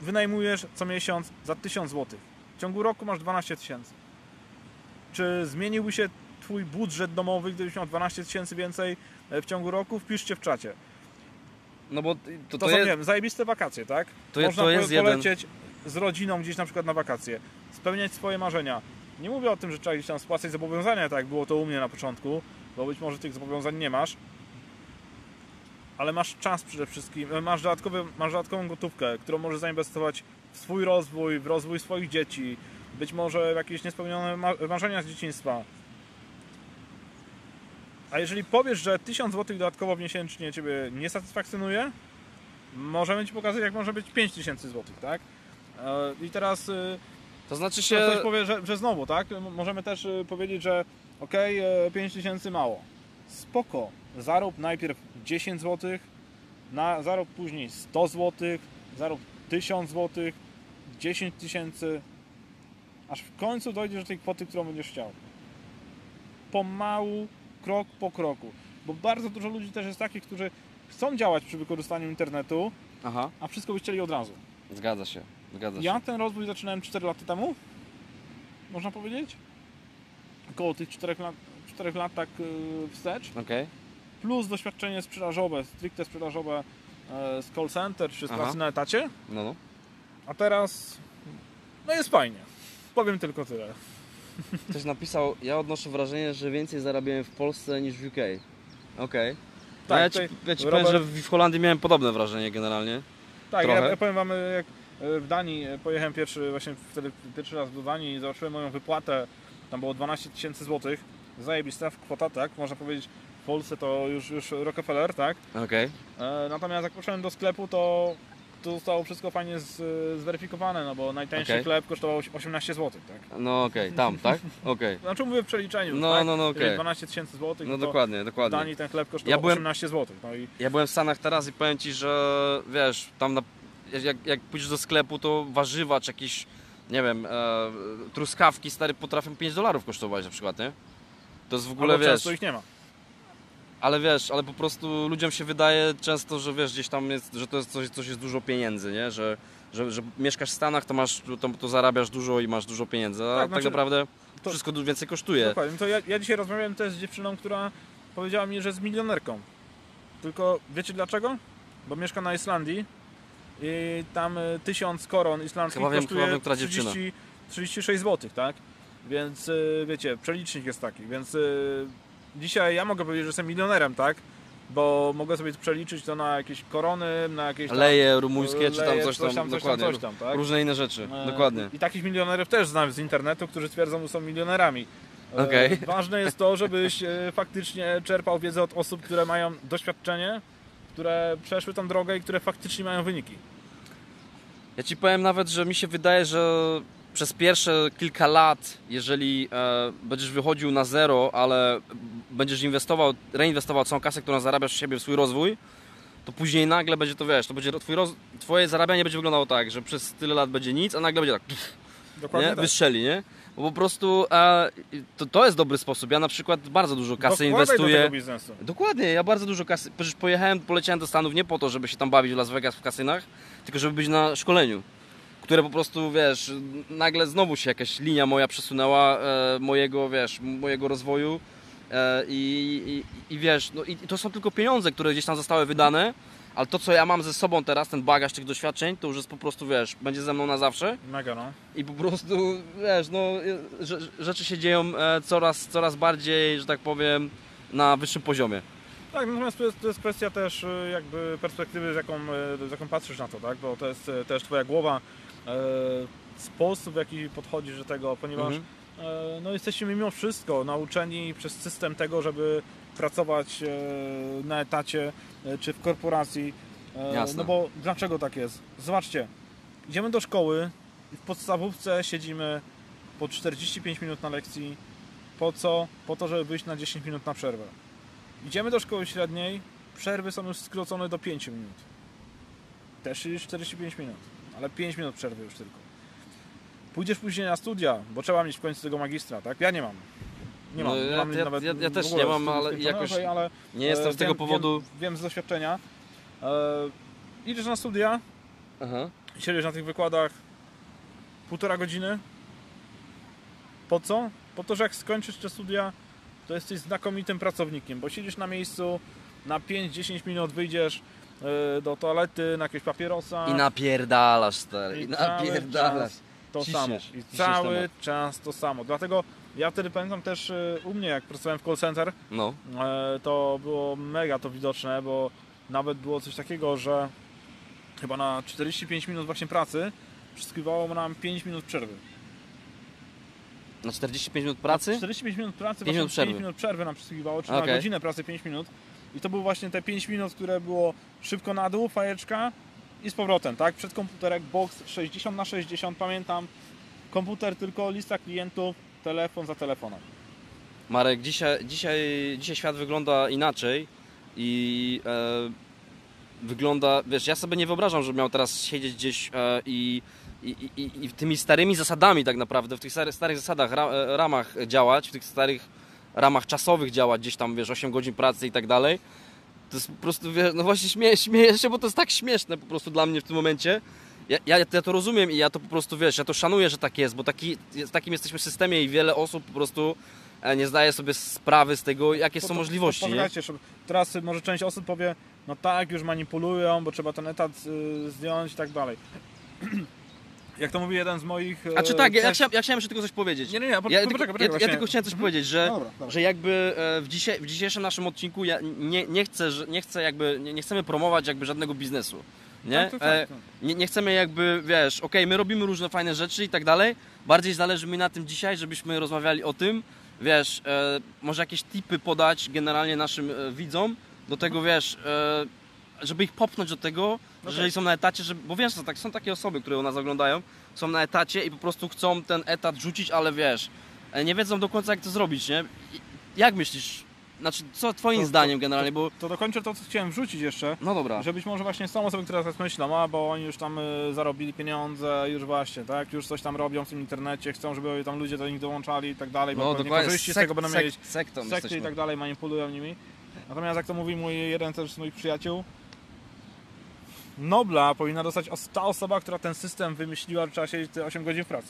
[SPEAKER 2] wynajmujesz co miesiąc za 1000 złotych. W ciągu roku masz 12 tysięcy. Czy zmieniłby się Twój budżet domowy, gdybyś miał 12 tysięcy więcej e, w ciągu roku? Wpiszcie w czacie.
[SPEAKER 1] no bo to,
[SPEAKER 2] To,
[SPEAKER 1] to,
[SPEAKER 2] są,
[SPEAKER 1] jest,
[SPEAKER 2] nie wiem, zajebiste wakacje, tak?
[SPEAKER 1] to,
[SPEAKER 2] Można
[SPEAKER 1] to jest jeden...
[SPEAKER 2] polecieć z rodziną gdzieś na przykład na wakacje, spełniać swoje marzenia. Nie mówię o tym, że trzeba gdzieś tam spłacać zobowiązania, tak jak było to u mnie na początku, bo być może tych zobowiązań nie masz, ale masz czas przede wszystkim, e, masz, dodatkowy, masz dodatkową gotówkę, którą możesz zainwestować w swój rozwój, w rozwój swoich dzieci, być może w jakieś niespełnione ma- marzenia z dzieciństwa. A jeżeli powiesz, że 1000 zł dodatkowo miesięcznie Ciebie nie satysfakcjonuje, możemy Ci pokazać, jak może być 5000 zł, tak? E, I teraz y,
[SPEAKER 1] To znaczy
[SPEAKER 2] się...
[SPEAKER 1] się...
[SPEAKER 2] ktoś powie, że, że znowu, tak? Możemy też y, powiedzieć, że okej, okay, 5000 mało. Spoko. Zarób najpierw 10 zł, na, zarób później 100 zł, zarób 1000 zł, 10 tysięcy, aż w końcu dojdziesz do tej kwoty, którą będziesz chciał. Pomału, krok po kroku. Bo bardzo dużo ludzi też jest takich, którzy chcą działać przy wykorzystaniu internetu,
[SPEAKER 1] Aha,
[SPEAKER 2] a wszystko by chcieli od razu.
[SPEAKER 1] zgadza się, zgadza się.
[SPEAKER 2] Ja ten rozwój zaczynałem 4 lata temu, można powiedzieć. Około tych 4 lat, 4 lat tak yy, wstecz.
[SPEAKER 1] Okej,
[SPEAKER 2] Plus doświadczenie sprzedażowe, stricte sprzedażowe e, z call center czy z
[SPEAKER 1] Aha.
[SPEAKER 2] pracy na etacie.
[SPEAKER 1] no no.
[SPEAKER 2] A teraz no jest fajnie. Powiem tylko tyle.
[SPEAKER 1] Ktoś napisał, ja odnoszę wrażenie, że więcej zarabiałem w Polsce niż w UK. Okej. No
[SPEAKER 2] Tak,
[SPEAKER 1] ja ci, ja ci
[SPEAKER 2] Robert-
[SPEAKER 1] powiem, że w Holandii miałem podobne wrażenie generalnie.
[SPEAKER 2] Tak, ja,
[SPEAKER 1] Trochę.
[SPEAKER 2] ja powiem wam, jak w Danii e, pojechałem pierwszy, właśnie wtedy pierwszy raz do Danii i zobaczyłem moją wypłatę, tam było 12 tysięcy złotych, zajebista kwota, tak, można powiedzieć, w Polsce to już, już Rockefeller, tak,
[SPEAKER 1] Okej.
[SPEAKER 2] e, natomiast jak poszedłem do sklepu, to to zostało wszystko fajnie z, zweryfikowane, no bo najtańszy
[SPEAKER 1] Okej.
[SPEAKER 2] chleb kosztował 18 zł, tak.
[SPEAKER 1] No okej, tam, tak? Okej.
[SPEAKER 2] Znaczy mówię w przeliczeniu,
[SPEAKER 1] No,
[SPEAKER 2] tak?
[SPEAKER 1] no, no, okej.
[SPEAKER 2] 12 tysięcy złotych,
[SPEAKER 1] No
[SPEAKER 2] no to
[SPEAKER 1] dokładnie,
[SPEAKER 2] w
[SPEAKER 1] dokładnie.
[SPEAKER 2] Danii ten chleb kosztował
[SPEAKER 1] Ja byłem-
[SPEAKER 2] 18 zł, no i
[SPEAKER 1] Ja byłem w Stanach teraz i powiem Ci, że wiesz, tam na, jak, jak pójdziesz do sklepu, to warzywa czy jakieś, nie wiem, e, truskawki stary potrafią 5 dolarów kosztować na przykład, nie? To jest w ogóle,
[SPEAKER 2] albo
[SPEAKER 1] wiesz,
[SPEAKER 2] często ich nie ma.
[SPEAKER 1] ale wiesz, ale po prostu ludziom się wydaje często, że wiesz, gdzieś tam jest, że to jest coś, coś jest dużo pieniędzy, nie? Że, że, że mieszkasz w Stanach, to masz, to, to zarabiasz dużo i masz dużo pieniędzy, a
[SPEAKER 2] Tak,
[SPEAKER 1] tak,
[SPEAKER 2] znaczy-
[SPEAKER 1] naprawdę
[SPEAKER 2] to-
[SPEAKER 1] wszystko więcej kosztuje.
[SPEAKER 2] Dokładnie. No To ja, ja dzisiaj rozmawiałem też z dziewczyną, która powiedziała mi, że jest milionerką. Tylko wiecie dlaczego? Bo mieszka na Islandii i tam y, tysiąc koron islandzkich
[SPEAKER 1] Chyba wiem,
[SPEAKER 2] kosztuje
[SPEAKER 1] wiem, która dziewczyna.
[SPEAKER 2] 30, 36 zł, tak? Więc y, wiecie, przelicznik jest taki, więc y, dzisiaj ja mogę powiedzieć, że jestem milionerem, tak? Bo mogę sobie przeliczyć to na jakieś korony, na jakieś tam,
[SPEAKER 1] Leje rumuńskie, czy tam
[SPEAKER 2] leje,
[SPEAKER 1] coś tam,
[SPEAKER 2] coś tam,
[SPEAKER 1] dokładnie.
[SPEAKER 2] coś tam, tak?
[SPEAKER 1] Różne inne rzeczy,
[SPEAKER 2] E,
[SPEAKER 1] dokładnie.
[SPEAKER 2] I takich milionerów też znam z internetu, którzy twierdzą, że są milionerami. E,
[SPEAKER 1] Okej.
[SPEAKER 2] Ważne jest to, żebyś e, faktycznie czerpał wiedzę od osób, które mają doświadczenie, które przeszły tą drogę i które faktycznie mają wyniki.
[SPEAKER 1] Ja ci powiem nawet, że mi się wydaje, że przez pierwsze kilka lat, jeżeli e, będziesz wychodził na zero, ale będziesz inwestował, reinwestował całą kasę, którą zarabiasz w siebie w swój rozwój, to później nagle będzie to, wiesz, to będzie twój roz, twoje zarabianie będzie wyglądało tak, że przez tyle lat będzie nic, a nagle będzie tak, pff,
[SPEAKER 2] Dokładnie
[SPEAKER 1] nie?
[SPEAKER 2] tak.
[SPEAKER 1] wystrzeli, nie? Bo po prostu e, to, to jest dobry sposób. Ja na przykład bardzo dużo kasy
[SPEAKER 2] Dokładaj do
[SPEAKER 1] inwestuję.
[SPEAKER 2] tego biznesu.
[SPEAKER 1] Dokładnie, ja bardzo dużo kasy. Przecież pojechałem, poleciałem do Stanów nie po to, żeby się tam bawić w Las Vegas w kasynach, tylko żeby być na szkoleniu. Które po prostu, wiesz, nagle znowu się jakaś linia moja przesunęła e, mojego, wiesz, mojego rozwoju. E, i, i, I wiesz, no i to są tylko pieniądze, które gdzieś tam zostały wydane, ale to, co ja mam ze sobą teraz, ten bagaż tych doświadczeń, to już jest po prostu, wiesz, będzie ze mną na zawsze.
[SPEAKER 2] Mega, no.
[SPEAKER 1] I po prostu, wiesz, no, rze- rzeczy się dzieją e, coraz, coraz bardziej, że tak powiem, na wyższym poziomie.
[SPEAKER 2] Tak, natomiast to jest, to jest kwestia też y, jakby perspektywy, z jaką, y, z jaką patrzysz na to, tak? Bo to jest też twoja głowa, y, sposób w jaki podchodzisz do tego, ponieważ
[SPEAKER 1] Mhm.
[SPEAKER 2] e, no, jesteśmy mimo wszystko nauczeni przez system tego, żeby pracować e, na etacie e, czy w korporacji. E,
[SPEAKER 1] Jasne.
[SPEAKER 2] No bo dlaczego tak jest? Zobaczcie, idziemy do szkoły i w podstawówce siedzimy po 45 minut na lekcji. Po co? Po to, żeby wyjść na 10 minut na przerwę. Idziemy do szkoły średniej, przerwy są już skrócone do 5 minut. Też już 45 minut, ale 5 minut przerwy już tylko. Pójdziesz później na studia, bo trzeba mieć w końcu tego magistra, tak? Ja nie mam. Nie
[SPEAKER 1] No,
[SPEAKER 2] mam. nie
[SPEAKER 1] ja-
[SPEAKER 2] mam
[SPEAKER 1] ja-
[SPEAKER 2] nawet
[SPEAKER 1] ja- ja też nie mam, ale jakoś
[SPEAKER 2] ale
[SPEAKER 1] Nie jestem
[SPEAKER 2] e,
[SPEAKER 1] z tego
[SPEAKER 2] wiem,
[SPEAKER 1] powodu.
[SPEAKER 2] Wiem, wiem z doświadczenia. E, idziesz na studia,
[SPEAKER 1] Aha.
[SPEAKER 2] siedzisz na tych wykładach półtora godziny. Po co? Po to, że jak skończysz te studia, to jesteś znakomitym pracownikiem, bo siedzisz na miejscu, na 5-10 minut wyjdziesz e, do toalety, na jakiegoś papierosa.
[SPEAKER 1] I napierdalasz, stary. I
[SPEAKER 2] I
[SPEAKER 1] napierdalasz.
[SPEAKER 2] to samo. I cały
[SPEAKER 1] temat.
[SPEAKER 2] czas to samo. Dlatego ja wtedy pamiętam też e, u mnie, jak pracowałem w call center,
[SPEAKER 1] No.
[SPEAKER 2] e, to było mega to widoczne, bo nawet było coś takiego, że chyba na 45 minut właśnie pracy przysługiwało nam 5 minut przerwy.
[SPEAKER 1] Na 45 minut pracy?
[SPEAKER 2] 45 minut pracy,
[SPEAKER 1] 5 minut
[SPEAKER 2] właśnie 5
[SPEAKER 1] przerwy.
[SPEAKER 2] minut przerwy nam przysługiwało, czy na
[SPEAKER 1] Okej.
[SPEAKER 2] godzinę pracy 5 minut. I to były właśnie te 5 minut, które było szybko na dół, fajeczka i z powrotem, tak? Przed komputerek, box 60 na 60 pamiętam. Komputer tylko, lista klientów, telefon za telefonem.
[SPEAKER 1] Marek, dzisiaj, dzisiaj, dzisiaj świat wygląda inaczej i e, wygląda, wiesz, ja sobie nie wyobrażam, że miał teraz siedzieć gdzieś e, i, i, i, i tymi starymi zasadami tak naprawdę, w tych starych, starych zasadach, ra, e, ramach działać, w tych starych ramach czasowych działać, gdzieś tam, wiesz, 8 godzin pracy i tak dalej. To jest po prostu, wiesz, no właśnie śmieję, śmieję się, bo to jest tak śmieszne po prostu dla mnie w tym momencie. Ja, ja, ja to rozumiem i ja to po prostu, wiesz, ja to szanuję, że tak jest, bo taki, w takim jesteśmy systemie i wiele osób po prostu e, nie zdaje sobie sprawy z tego, jakie są
[SPEAKER 2] Po- po-
[SPEAKER 1] możliwości,
[SPEAKER 2] żeby- teraz może część osób powie, no tak, już manipulują, bo trzeba ten etat y, zdjąć i tak dalej. Jak to mówi jeden z moich...
[SPEAKER 1] A czy
[SPEAKER 2] e,
[SPEAKER 1] tak, ja, ja, chciałem, ja chciałem jeszcze tylko coś powiedzieć.
[SPEAKER 2] Nie, nie, nie, po,
[SPEAKER 1] Ja,
[SPEAKER 2] po,
[SPEAKER 1] tylko,
[SPEAKER 2] poczekaj,
[SPEAKER 1] ja,
[SPEAKER 2] poczekaj,
[SPEAKER 1] ja
[SPEAKER 2] właśnie.
[SPEAKER 1] tylko chciałem coś powiedzieć, że,
[SPEAKER 2] Dobra, dobra.
[SPEAKER 1] że jakby e, w, dzisiaj, w dzisiejszym naszym odcinku ja nie, nie chcę, nie chcę jakby, nie, nie chcemy promować jakby żadnego biznesu. Nie?
[SPEAKER 2] Tak, tak, tak.
[SPEAKER 1] nie, nie chcemy jakby, wiesz, okej, my robimy różne fajne rzeczy i tak dalej. Bardziej zależy mi na tym dzisiaj, żebyśmy rozmawiali o tym, wiesz, e, może jakieś tipy podać generalnie naszym e, widzom, do tego, wiesz, e, żeby ich popchnąć do tego, że jeżeli są na etacie, że, bo wiesz, tak, są takie osoby, które u nas oglądają, są na etacie i po prostu chcą ten etat rzucić, ale wiesz, e, nie wiedzą do końca jak to zrobić, nie? I Jak myślisz, znaczy, co twoim
[SPEAKER 2] To- to-
[SPEAKER 1] zdaniem generalnie, bo,
[SPEAKER 2] To dokończę to, co chciałem wrzucić jeszcze.
[SPEAKER 1] no dobra,
[SPEAKER 2] Że być może właśnie są osoby, które teraz myślą, a bo oni już tam y, zarobili pieniądze, już właśnie, tak, już coś tam robią w tym internecie, chcą, żeby tam ludzie do nich dołączali i tak dalej, bo
[SPEAKER 1] no
[SPEAKER 2] korzyści z tego będą
[SPEAKER 1] sek-
[SPEAKER 2] mieć,
[SPEAKER 1] sektą
[SPEAKER 2] sekty
[SPEAKER 1] jesteśmy.
[SPEAKER 2] i tak dalej, manipulują nimi. Natomiast jak to mówi mój jeden też z moich przyjaciół, Nobla powinna dostać os- ta osoba, która ten system wymyśliła, że trzeba siedzieć te 8 godzin w pracy.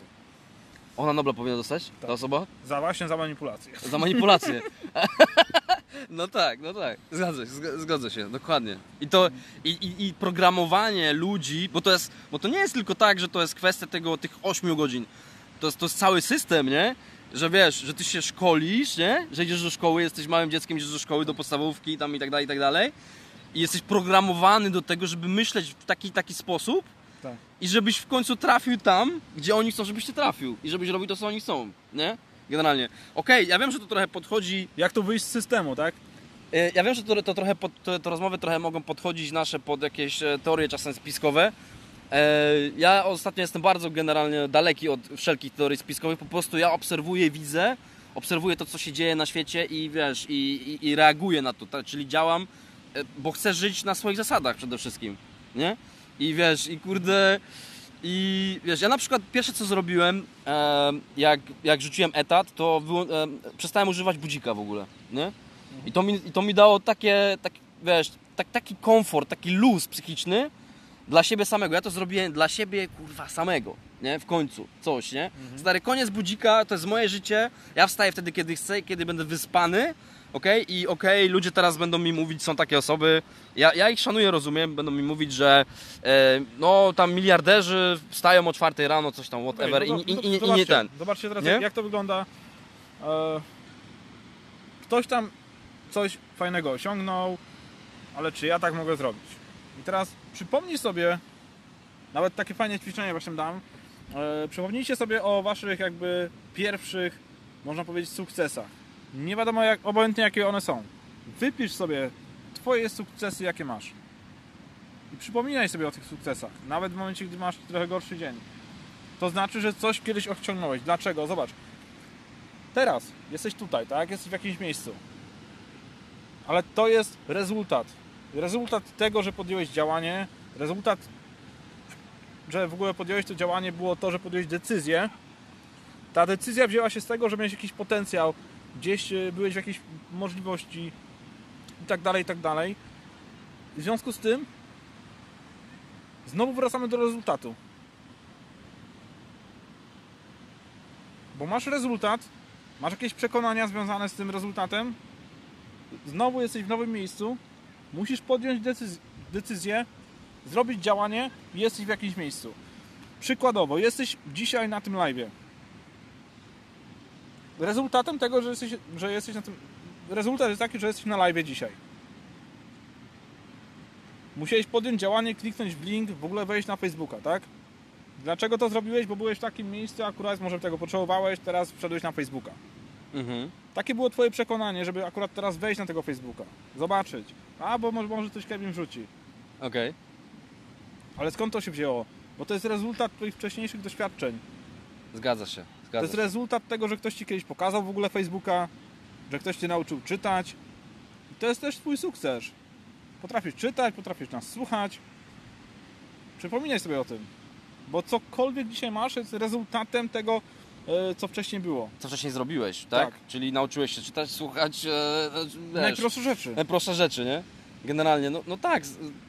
[SPEAKER 1] Ona Nobla powinna dostać? Ta
[SPEAKER 2] Tak.
[SPEAKER 1] osoba?
[SPEAKER 2] Za właśnie za manipulację.
[SPEAKER 1] Za manipulację. No tak, no tak. Zgadzę się, zgodzę się, dokładnie. I to i, i, i programowanie ludzi, bo to jest, bo to nie jest tylko tak, że to jest kwestia tego tych 8 godzin. To jest, to jest cały system, nie? Że wiesz, że ty się szkolisz, nie? Że idziesz do szkoły, jesteś małym dzieckiem, idziesz do szkoły, do podstawówki tam i tak dalej, i tak dalej. I jesteś programowany do tego, żeby myśleć w taki taki sposób,
[SPEAKER 2] Tak.
[SPEAKER 1] i żebyś w końcu trafił tam, gdzie oni chcą, żebyś ty trafił. I żebyś robił to, co oni chcą, nie? Generalnie. Okej, ja wiem, że to trochę podchodzi...
[SPEAKER 2] Jak tu wyjść z systemu, tak?
[SPEAKER 1] e, Ja wiem, że to, to trochę pod, to, to rozmowy trochę mogą podchodzić nasze pod jakieś e, teorie czasem spiskowe. E, Ja ostatnio jestem bardzo generalnie daleki od wszelkich teorii spiskowych. Po prostu ja obserwuję, widzę, obserwuję to, co się dzieje na świecie i wiesz, i, i, i reaguję na to. Tak? Czyli działam, bo chcę żyć na swoich zasadach przede wszystkim, nie? I wiesz, i kurde... I wiesz, ja na przykład pierwsze co zrobiłem, e, jak, jak rzuciłem etat, to e, przestałem używać budzika w ogóle, nie? I to mi, i to mi dało takie, tak, wiesz, tak, taki komfort, taki luz psychiczny dla siebie samego. Ja to zrobiłem dla siebie, kurwa, samego, nie? W końcu, coś, nie? Stary, koniec budzika, to jest moje życie. Ja wstaję wtedy, kiedy chcę, kiedy będę wyspany, okej? I okej, ludzie teraz będą mi mówić, są takie osoby, ja, ja ich szanuję, rozumiem, będą mi mówić, że e, no, tam miliarderzy wstają o czwartej rano, coś tam, whatever,
[SPEAKER 2] no
[SPEAKER 1] i, i,
[SPEAKER 2] to-
[SPEAKER 1] i, i nie ten.
[SPEAKER 2] Zobaczcie teraz,
[SPEAKER 1] Nie?
[SPEAKER 2] jak, jak to wygląda. E, ktoś tam coś fajnego osiągnął, ale czy ja tak mogę zrobić? I teraz przypomnij sobie, nawet takie fajne ćwiczenie właśnie dam, e, przypomnijcie sobie o waszych jakby pierwszych, można powiedzieć, sukcesach. Nie wiadomo jak, obojętnie jakie one są. Wypisz sobie twoje sukcesy, jakie masz. I przypominaj sobie o tych sukcesach, nawet w momencie, gdy masz trochę gorszy dzień. To znaczy, że coś kiedyś osiągnąłeś. Dlaczego? Zobacz. Teraz jesteś tutaj, tak? Jesteś w jakimś miejscu. Ale to jest rezultat. Rezultat tego, że podjąłeś działanie, rezultat, że w ogóle podjąłeś to działanie, było to, że podjąłeś decyzję. Ta decyzja wzięła się z tego, że miałeś jakiś potencjał, gdzieś e, byłeś w jakiejś możliwości i tak dalej, i tak dalej. W związku z tym znowu wracamy do rezultatu. Bo masz rezultat, masz jakieś przekonania związane z tym rezultatem, znowu jesteś w nowym miejscu, musisz podjąć decyz- decyzję, zrobić działanie jesteś w jakimś miejscu. Przykładowo, jesteś dzisiaj na tym live. Rezultatem tego, że jesteś, że jesteś na tym. Rezultat jest taki, że jesteś na live dzisiaj. Musiałeś podjąć działanie, kliknąć w link, w ogóle wejść na Facebooka, tak? Dlaczego to zrobiłeś? Bo byłeś w takim miejscu, akurat może tego potrzebowałeś, teraz wszedłeś na Facebooka.
[SPEAKER 1] Mhm.
[SPEAKER 2] Takie było twoje przekonanie, żeby akurat teraz wejść na tego Facebooka, zobaczyć. A, bo może, może coś Kevin wrzuci.
[SPEAKER 1] Okej.
[SPEAKER 2] Ale skąd to się wzięło? Bo to jest rezultat twoich wcześniejszych doświadczeń.
[SPEAKER 1] Zgadza się,
[SPEAKER 2] To jest rezultat tego, że ktoś ci kiedyś pokazał w ogóle Facebooka, że ktoś cię nauczył czytać. I to jest też twój sukces. Potrafisz czytać, potrafisz nas słuchać. Przypominaj sobie o tym. Bo cokolwiek dzisiaj masz jest rezultatem tego, e, co wcześniej było.
[SPEAKER 1] Co wcześniej zrobiłeś, tak?
[SPEAKER 2] Tak.
[SPEAKER 1] Czyli nauczyłeś się czytać, słuchać, e, e,
[SPEAKER 2] Najprostsze rzeczy.
[SPEAKER 1] najprostsze rzeczy, nie? Generalnie, no, no tak,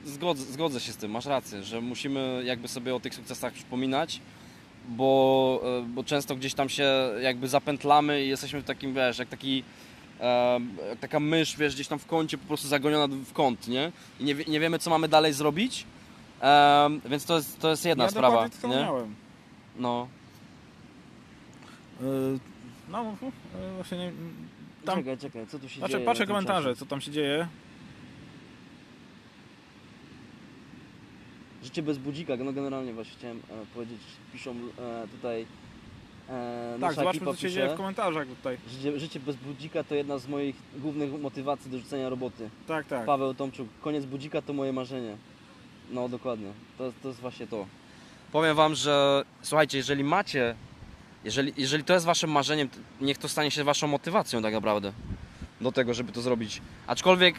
[SPEAKER 1] zgodzę, zgodzę się z tym, masz rację, że musimy jakby sobie o tych sukcesach przypominać, bo, e, bo często gdzieś tam się jakby zapętlamy i jesteśmy w takim, wiesz, jak taki e, jak taka mysz, wiesz, gdzieś tam w kącie po prostu zagoniona w kąt, nie? I nie, nie wiemy, co mamy dalej zrobić, e, więc to jest, to jest jedna
[SPEAKER 2] ja
[SPEAKER 1] sprawa,
[SPEAKER 2] to
[SPEAKER 1] nie?
[SPEAKER 2] miałem.
[SPEAKER 1] No.
[SPEAKER 2] Yy, No, właśnie nie, tam,
[SPEAKER 1] Czekaj, czekaj, co tu się
[SPEAKER 2] patrzę,
[SPEAKER 1] dzieje?
[SPEAKER 2] patrzę komentarze,
[SPEAKER 1] czacie?
[SPEAKER 2] co tam się dzieje.
[SPEAKER 1] Życie bez budzika, no generalnie właśnie chciałem e, powiedzieć, piszą e, tutaj e,
[SPEAKER 2] Tak,
[SPEAKER 1] nasza
[SPEAKER 2] zobaczmy,
[SPEAKER 1] ekipa
[SPEAKER 2] co się
[SPEAKER 1] pisze,
[SPEAKER 2] dzieje w komentarzach tutaj.
[SPEAKER 1] życie, życie bez budzika to jedna z moich głównych motywacji do rzucenia roboty.
[SPEAKER 2] Tak, tak.
[SPEAKER 1] Paweł Tomczuk, koniec budzika to moje marzenie. No dokładnie, to, to jest właśnie to. Powiem wam, że słuchajcie, jeżeli macie, jeżeli, jeżeli to jest waszym marzeniem, to niech to stanie się waszą motywacją tak naprawdę do tego, żeby to zrobić. Aczkolwiek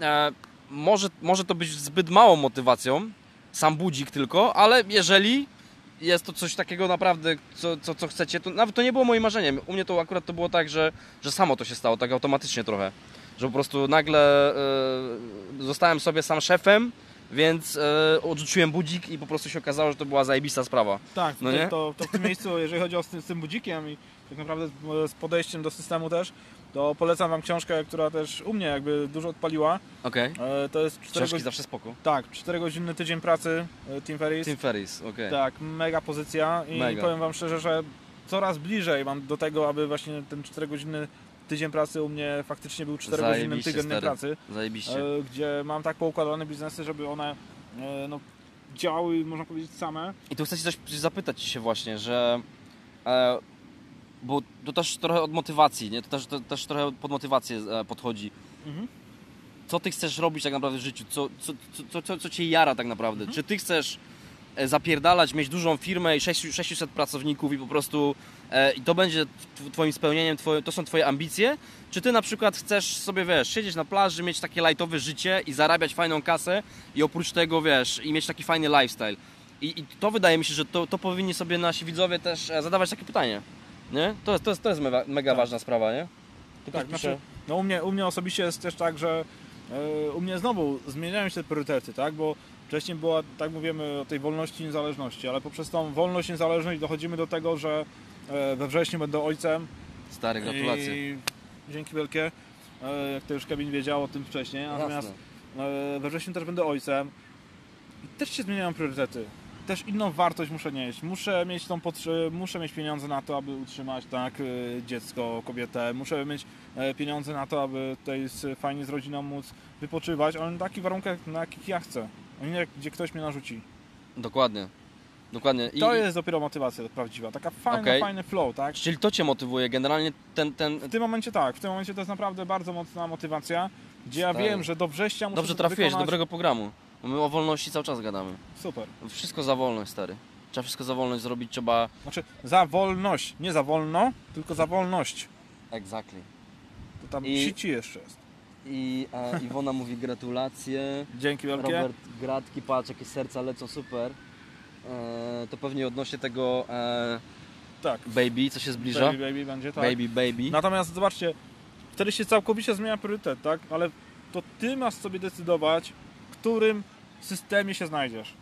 [SPEAKER 1] e, może, może to być zbyt małą motywacją, sam budzik tylko, ale jeżeli jest to coś takiego naprawdę, co, co, co chcecie, to nawet to nie było moim marzeniem. U mnie to akurat to było tak, że, że samo to się stało, tak automatycznie trochę. Że po prostu nagle e, zostałem sobie sam szefem, więc e, odrzuciłem budzik i po prostu się okazało, że to była zajebista sprawa.
[SPEAKER 2] Tak,
[SPEAKER 1] No
[SPEAKER 2] to,
[SPEAKER 1] nie?
[SPEAKER 2] to, to w tym miejscu, jeżeli chodzi o z tym, z tym budzikiem i tak naprawdę z podejściem do systemu też, to polecam Wam książkę, która też u mnie jakby dużo odpaliła.
[SPEAKER 1] Okej.
[SPEAKER 2] E, To jest 4
[SPEAKER 1] Książki
[SPEAKER 2] godzin,
[SPEAKER 1] zawsze spoko.
[SPEAKER 2] tak, 4 godziny tydzień pracy e, Tim Ferriss.
[SPEAKER 1] Tim Ferris, okej.
[SPEAKER 2] Tak, mega pozycja i
[SPEAKER 1] Mega.
[SPEAKER 2] powiem Wam szczerze, że coraz bliżej mam do tego, aby właśnie ten 4 godziny tydzień pracy u mnie faktycznie był 4 godziny
[SPEAKER 1] Zajebiście,
[SPEAKER 2] tygodniem
[SPEAKER 1] stary.
[SPEAKER 2] pracy,
[SPEAKER 1] Zajebiście.
[SPEAKER 2] e, gdzie mam tak poukładane biznesy, żeby one no, działały, można powiedzieć, same.
[SPEAKER 1] I tu chcę Ci coś zapytać się właśnie, że... Bo to też trochę od motywacji, nie? To też, to też trochę pod motywację e, podchodzi.
[SPEAKER 2] Mhm.
[SPEAKER 1] co ty chcesz robić tak naprawdę w życiu, co, co, co, co, co, cię jara tak naprawdę.
[SPEAKER 2] Mhm.
[SPEAKER 1] Czy ty chcesz e, zapierdalać, mieć dużą firmę i 600 600 pracowników i po prostu e, i to będzie tw- twoim spełnieniem, twoje, to są twoje ambicje? Czy ty na przykład chcesz sobie, wiesz, siedzieć na plaży, mieć takie lightowe życie i zarabiać fajną kasę i oprócz tego, wiesz, i mieć taki fajny lifestyle? I, i to wydaje mi się, że to, to powinni sobie nasi widzowie też e, zadawać takie pytanie. Nie? To jest, to jest, to jest mega, mega
[SPEAKER 2] Tak.
[SPEAKER 1] ważna sprawa, nie? Ty
[SPEAKER 2] Tak,
[SPEAKER 1] też
[SPEAKER 2] znaczy,
[SPEAKER 1] pisze-
[SPEAKER 2] no u mnie, u mnie osobiście jest też tak, że e, u mnie znowu zmieniają się te priorytety, tak? Bo wcześniej była, tak mówimy, o tej wolności i niezależności, ale poprzez tą wolność i niezależność dochodzimy do tego, że e, we wrześniu będę ojcem.
[SPEAKER 1] Stary, gratulacje.
[SPEAKER 2] I dzięki wielkie, e, jak to już Kevin wiedział o tym wcześniej. Natomiast
[SPEAKER 1] Jasne.
[SPEAKER 2] we wrześniu też będę ojcem. I też się zmieniają priorytety. Też inną wartość muszę nieść. Muszę mieć tą muszę mieć pieniądze na to, aby utrzymać tak e, dziecko, kobietę. Muszę mieć e, pieniądze na to, aby tutaj fajnie z rodziną móc wypoczywać, ale na takich warunkach, na jakich ja chcę. A nie gdzie ktoś mnie narzuci.
[SPEAKER 1] Dokładnie. Dokładnie. I,
[SPEAKER 2] To jest dopiero motywacja prawdziwa. Taka fajna,
[SPEAKER 1] Okej.
[SPEAKER 2] fajny flow, tak?
[SPEAKER 1] Czyli to cię motywuje, generalnie ten, ten...
[SPEAKER 2] W tym momencie tak, w tym momencie to jest naprawdę bardzo mocna motywacja, gdzie ja
[SPEAKER 1] Stary.
[SPEAKER 2] wiem, że do września muszę
[SPEAKER 1] Dobrze trafiłeś
[SPEAKER 2] wykonać...
[SPEAKER 1] dobrego programu. Bo my o wolności cały czas gadamy.
[SPEAKER 2] Super.
[SPEAKER 1] Wszystko za wolność, stary. Trzeba wszystko za wolność zrobić, trzeba...
[SPEAKER 2] Znaczy za wolność, nie za wolno, tylko za wolność.
[SPEAKER 1] Exactly.
[SPEAKER 2] To tam
[SPEAKER 1] I-
[SPEAKER 2] sici jeszcze jest.
[SPEAKER 1] I a, Iwona mówi gratulacje.
[SPEAKER 2] Dzięki wielkie.
[SPEAKER 1] Robert, gratki, patrz, jakie serca lecą, super. E, to pewnie odnośnie tego e,
[SPEAKER 2] Tak.
[SPEAKER 1] baby, co się zbliża.
[SPEAKER 2] Baby, baby będzie tak.
[SPEAKER 1] Baby, baby.
[SPEAKER 2] Natomiast zobaczcie, wtedy się całkowicie zmienia priorytet, tak? Ale to ty masz sobie decydować, którym systemie się znajdziesz.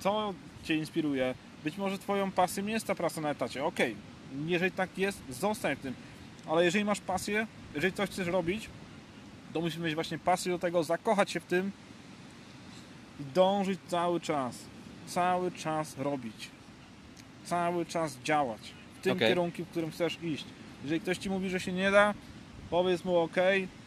[SPEAKER 2] Co cię inspiruje. Być może twoją pasją jest ta praca na etacie. Okej, jeżeli tak jest, zostań w tym. Ale jeżeli masz pasję, jeżeli coś chcesz robić, to musisz mieć właśnie pasję do tego, zakochać się w tym i dążyć cały czas. Cały czas robić. Cały czas działać. W tym
[SPEAKER 1] Okej.
[SPEAKER 2] kierunku, w którym chcesz iść. Jeżeli ktoś ci mówi, że się nie da, powiedz mu ok.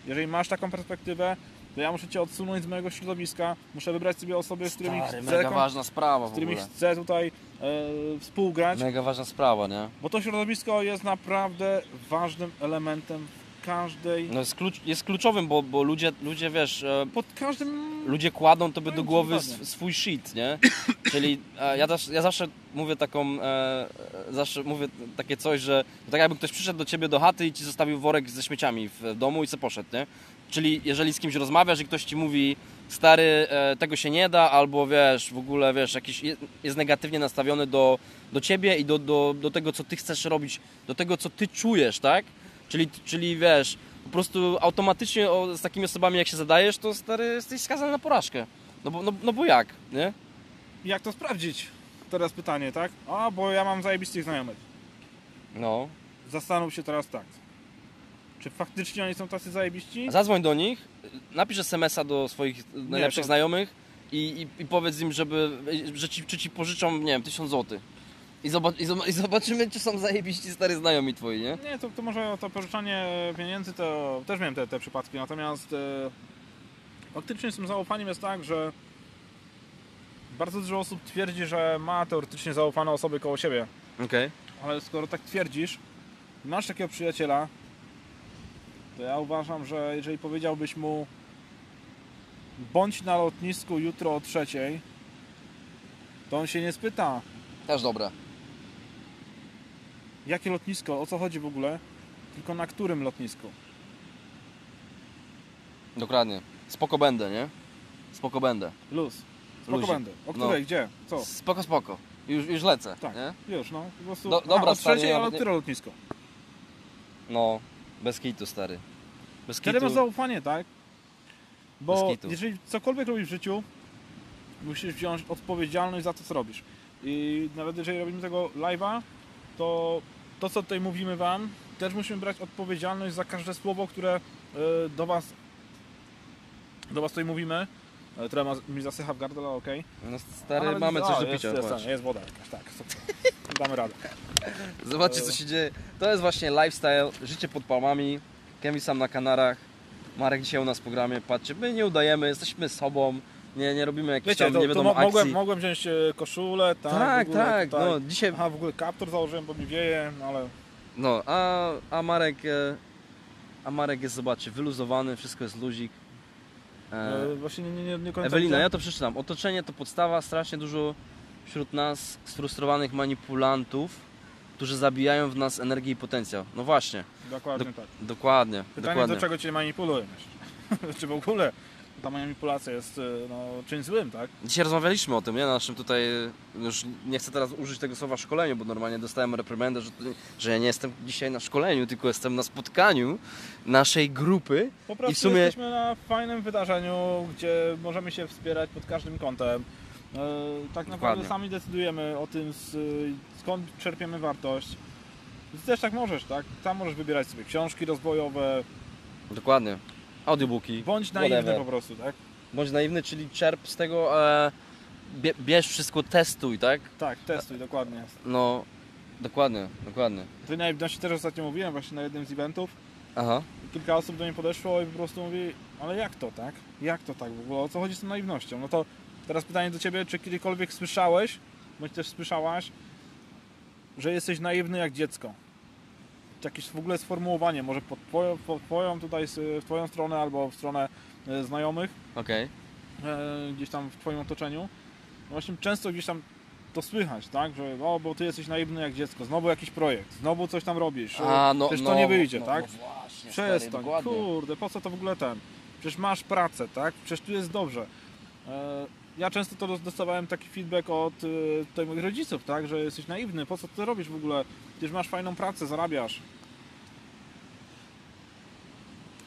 [SPEAKER 2] Jeżeli masz taką perspektywę, to ja muszę cię odsunąć z mojego środowiska. Muszę wybrać sobie osoby, z którymi
[SPEAKER 1] Stary,
[SPEAKER 2] chcę,
[SPEAKER 1] mega ważna sprawa
[SPEAKER 2] z
[SPEAKER 1] w
[SPEAKER 2] którymi chcę tutaj e, współgrać.
[SPEAKER 1] Mega ważna sprawa, nie?
[SPEAKER 2] Bo to środowisko jest naprawdę ważnym elementem w każdej.
[SPEAKER 1] No jest, klucz, jest kluczowym, bo, bo ludzie, ludzie, wiesz, e,
[SPEAKER 2] Pod każdym.
[SPEAKER 1] ludzie kładą tobie do głowy sw- swój shit, nie? Czyli e, ja, też, ja zawsze mówię taką, e, e, zawsze mówię takie coś, że tak jakby ktoś przyszedł do ciebie do chaty i ci zostawił worek ze śmieciami w domu i se poszedł, nie? Czyli jeżeli z kimś rozmawiasz i ktoś ci mówi stary, e, tego się nie da, albo wiesz, w ogóle wiesz, jakiś je- jest negatywnie nastawiony do, do ciebie i do, do, do tego, co ty chcesz robić, do tego, co ty czujesz, tak? Czyli, czyli wiesz, po prostu automatycznie o, z takimi osobami jak się zadajesz, to stary, jesteś skazany na porażkę. No bo, no, no bo jak, nie?
[SPEAKER 2] Jak to sprawdzić? Teraz pytanie, tak? A, bo ja mam zajebistych znajomych.
[SPEAKER 1] No.
[SPEAKER 2] Zastanów się teraz tak. Czy faktycznie oni są tacy zajebiści?
[SPEAKER 1] Zadzwoń do nich, napisz SMS-a do swoich najlepszych
[SPEAKER 2] to-
[SPEAKER 1] znajomych i, i, i powiedz im, żeby, że ci, czy ci pożyczą, nie wiem, tysiąc złotych. I, zobac- i, zob- I zobaczymy, czy są zajebiści stary znajomi twoi, nie?
[SPEAKER 2] Nie, to, to może to pożyczanie pieniędzy to też miałem te, te przypadki, natomiast e, faktycznie z tym zaufaniem jest tak, że bardzo dużo osób twierdzi, że ma teoretycznie zaufane osoby koło siebie,
[SPEAKER 1] Okej.
[SPEAKER 2] ale skoro tak twierdzisz, masz takiego przyjaciela, to ja uważam, że jeżeli powiedziałbyś mu bądź na lotnisku jutro o trzeciej, to on się nie spyta,
[SPEAKER 1] Też dobre.
[SPEAKER 2] jakie lotnisko, o co chodzi w ogóle, tylko na którym lotnisku.
[SPEAKER 1] Dokładnie. Spoko będę, nie? Spoko będę.
[SPEAKER 2] Luz. Spoko
[SPEAKER 1] Luzik.
[SPEAKER 2] będę. O
[SPEAKER 1] No.
[SPEAKER 2] której, gdzie, co?
[SPEAKER 1] Spoko, spoko. Już, już lecę,
[SPEAKER 2] Tak.
[SPEAKER 1] nie?
[SPEAKER 2] Już, no. Po prostu.
[SPEAKER 1] Do- dobra,
[SPEAKER 2] Aha, o trzeciej, ale
[SPEAKER 1] nie-
[SPEAKER 2] które lotnisko?
[SPEAKER 1] No, bez kitu, stary. Bez
[SPEAKER 2] Wtedy masz
[SPEAKER 1] kitu.
[SPEAKER 2] zaufanie, tak? Bo
[SPEAKER 1] kitu.
[SPEAKER 2] jeżeli cokolwiek robisz w życiu, musisz wziąć odpowiedzialność za to, co robisz. I nawet jeżeli robimy tego live'a, to to, co tutaj mówimy Wam, też musimy brać odpowiedzialność za każde słowo, które e, do Was do Was tutaj mówimy. Trochę ma- mi zasycha w gardle, ok.
[SPEAKER 1] No stary, mamy coś do
[SPEAKER 2] jest,
[SPEAKER 1] picia.
[SPEAKER 2] Jest,
[SPEAKER 1] patrz.
[SPEAKER 2] jest woda jakaś, tak. Damy radę.
[SPEAKER 1] Zobaczcie co się dzieje. To jest właśnie lifestyle, życie pod palmami. Kevin sam na Kanarach. Marek dzisiaj u nas w programie. Patrzcie, my nie udajemy, jesteśmy sobą. Nie, nie robimy jakichś
[SPEAKER 2] Wiecie,
[SPEAKER 1] tam
[SPEAKER 2] to,
[SPEAKER 1] nie
[SPEAKER 2] to
[SPEAKER 1] wiadomo
[SPEAKER 2] mo- mogłem,
[SPEAKER 1] akcji.
[SPEAKER 2] mogłem wziąć e, koszulę, tak,
[SPEAKER 1] tak,
[SPEAKER 2] ogóle
[SPEAKER 1] tak.
[SPEAKER 2] tutaj.
[SPEAKER 1] No, dzisiaj,
[SPEAKER 2] Aha, w ogóle kaptur założyłem, bo mi wieje, no ale
[SPEAKER 1] no, a, a Marek, e, a Marek jest, zobaczcie, wyluzowany, wszystko jest luzik. E,
[SPEAKER 2] e, właśnie nie, nie, nie.
[SPEAKER 1] Ewelina, ja to przeczytam. Otoczenie to podstawa, strasznie dużo wśród nas sfrustrowanych manipulantów, którzy zabijają w nas energię i potencjał. No właśnie,
[SPEAKER 2] Dokładnie tak.
[SPEAKER 1] dokładnie,
[SPEAKER 2] Pytanie,
[SPEAKER 1] dokładnie.
[SPEAKER 2] do czego Cię manipulują? Czy w ogóle ta manipulacja jest e, no, czymś złym, tak?
[SPEAKER 1] Dzisiaj rozmawialiśmy o tym, nie? Na naszym tutaj, już nie chcę teraz użyć tego słowa szkoleniu, bo normalnie dostałem reprymendę, że, że ja nie jestem dzisiaj na szkoleniu, tylko jestem na spotkaniu naszej grupy.
[SPEAKER 2] Po prostu
[SPEAKER 1] I w sumie-
[SPEAKER 2] jesteśmy na fajnym wydarzeniu, gdzie możemy się wspierać pod każdym kątem. E, tak naprawdę
[SPEAKER 1] Dokładnie.
[SPEAKER 2] sami decydujemy o tym, z, skąd czerpiemy wartość. Ty też tak możesz, tak? Tam możesz wybierać sobie książki rozwojowe,
[SPEAKER 1] Dokładnie. Audiobooki.
[SPEAKER 2] bądź naiwny
[SPEAKER 1] Whatever.
[SPEAKER 2] po prostu, tak?
[SPEAKER 1] Bądź naiwny, czyli czerp z tego, e, bie, bierz wszystko, testuj, tak?
[SPEAKER 2] Tak, testuj, dokładnie.
[SPEAKER 1] No, dokładnie, dokładnie.
[SPEAKER 2] Tej naiwności też ostatnio mówiłem właśnie na jednym z eventów.
[SPEAKER 1] Aha.
[SPEAKER 2] kilka osób do mnie podeszło i po prostu mówi, ale jak to, tak? Jak to tak w ogóle? O co chodzi z tą naiwnością? No to teraz pytanie do Ciebie, czy kiedykolwiek słyszałeś, bądź też słyszałaś, że jesteś naiwny jak dziecko? Jakieś w ogóle sformułowanie, może pod twoją, pod twoją tutaj, w Twoją stronę albo w stronę e, znajomych,
[SPEAKER 1] Okej.
[SPEAKER 2] e, gdzieś tam w Twoim otoczeniu? No właśnie często gdzieś tam to słychać, tak? Że o, bo Ty jesteś naiwny jak dziecko, znowu jakiś projekt, znowu coś tam robisz,
[SPEAKER 1] A, no,
[SPEAKER 2] przecież
[SPEAKER 1] no,
[SPEAKER 2] to nie wyjdzie,
[SPEAKER 1] no,
[SPEAKER 2] tak?
[SPEAKER 1] No właśnie,
[SPEAKER 2] Przestań,
[SPEAKER 1] stary,
[SPEAKER 2] kurde, po co to w ogóle ten? Przecież masz pracę, tak? Przecież tu jest dobrze. E, Ja często to dos- dostawałem taki feedback od e, tutaj moich rodziców, tak? Że jesteś naiwny, po co ty robisz w ogóle? Przecież masz fajną pracę, zarabiasz.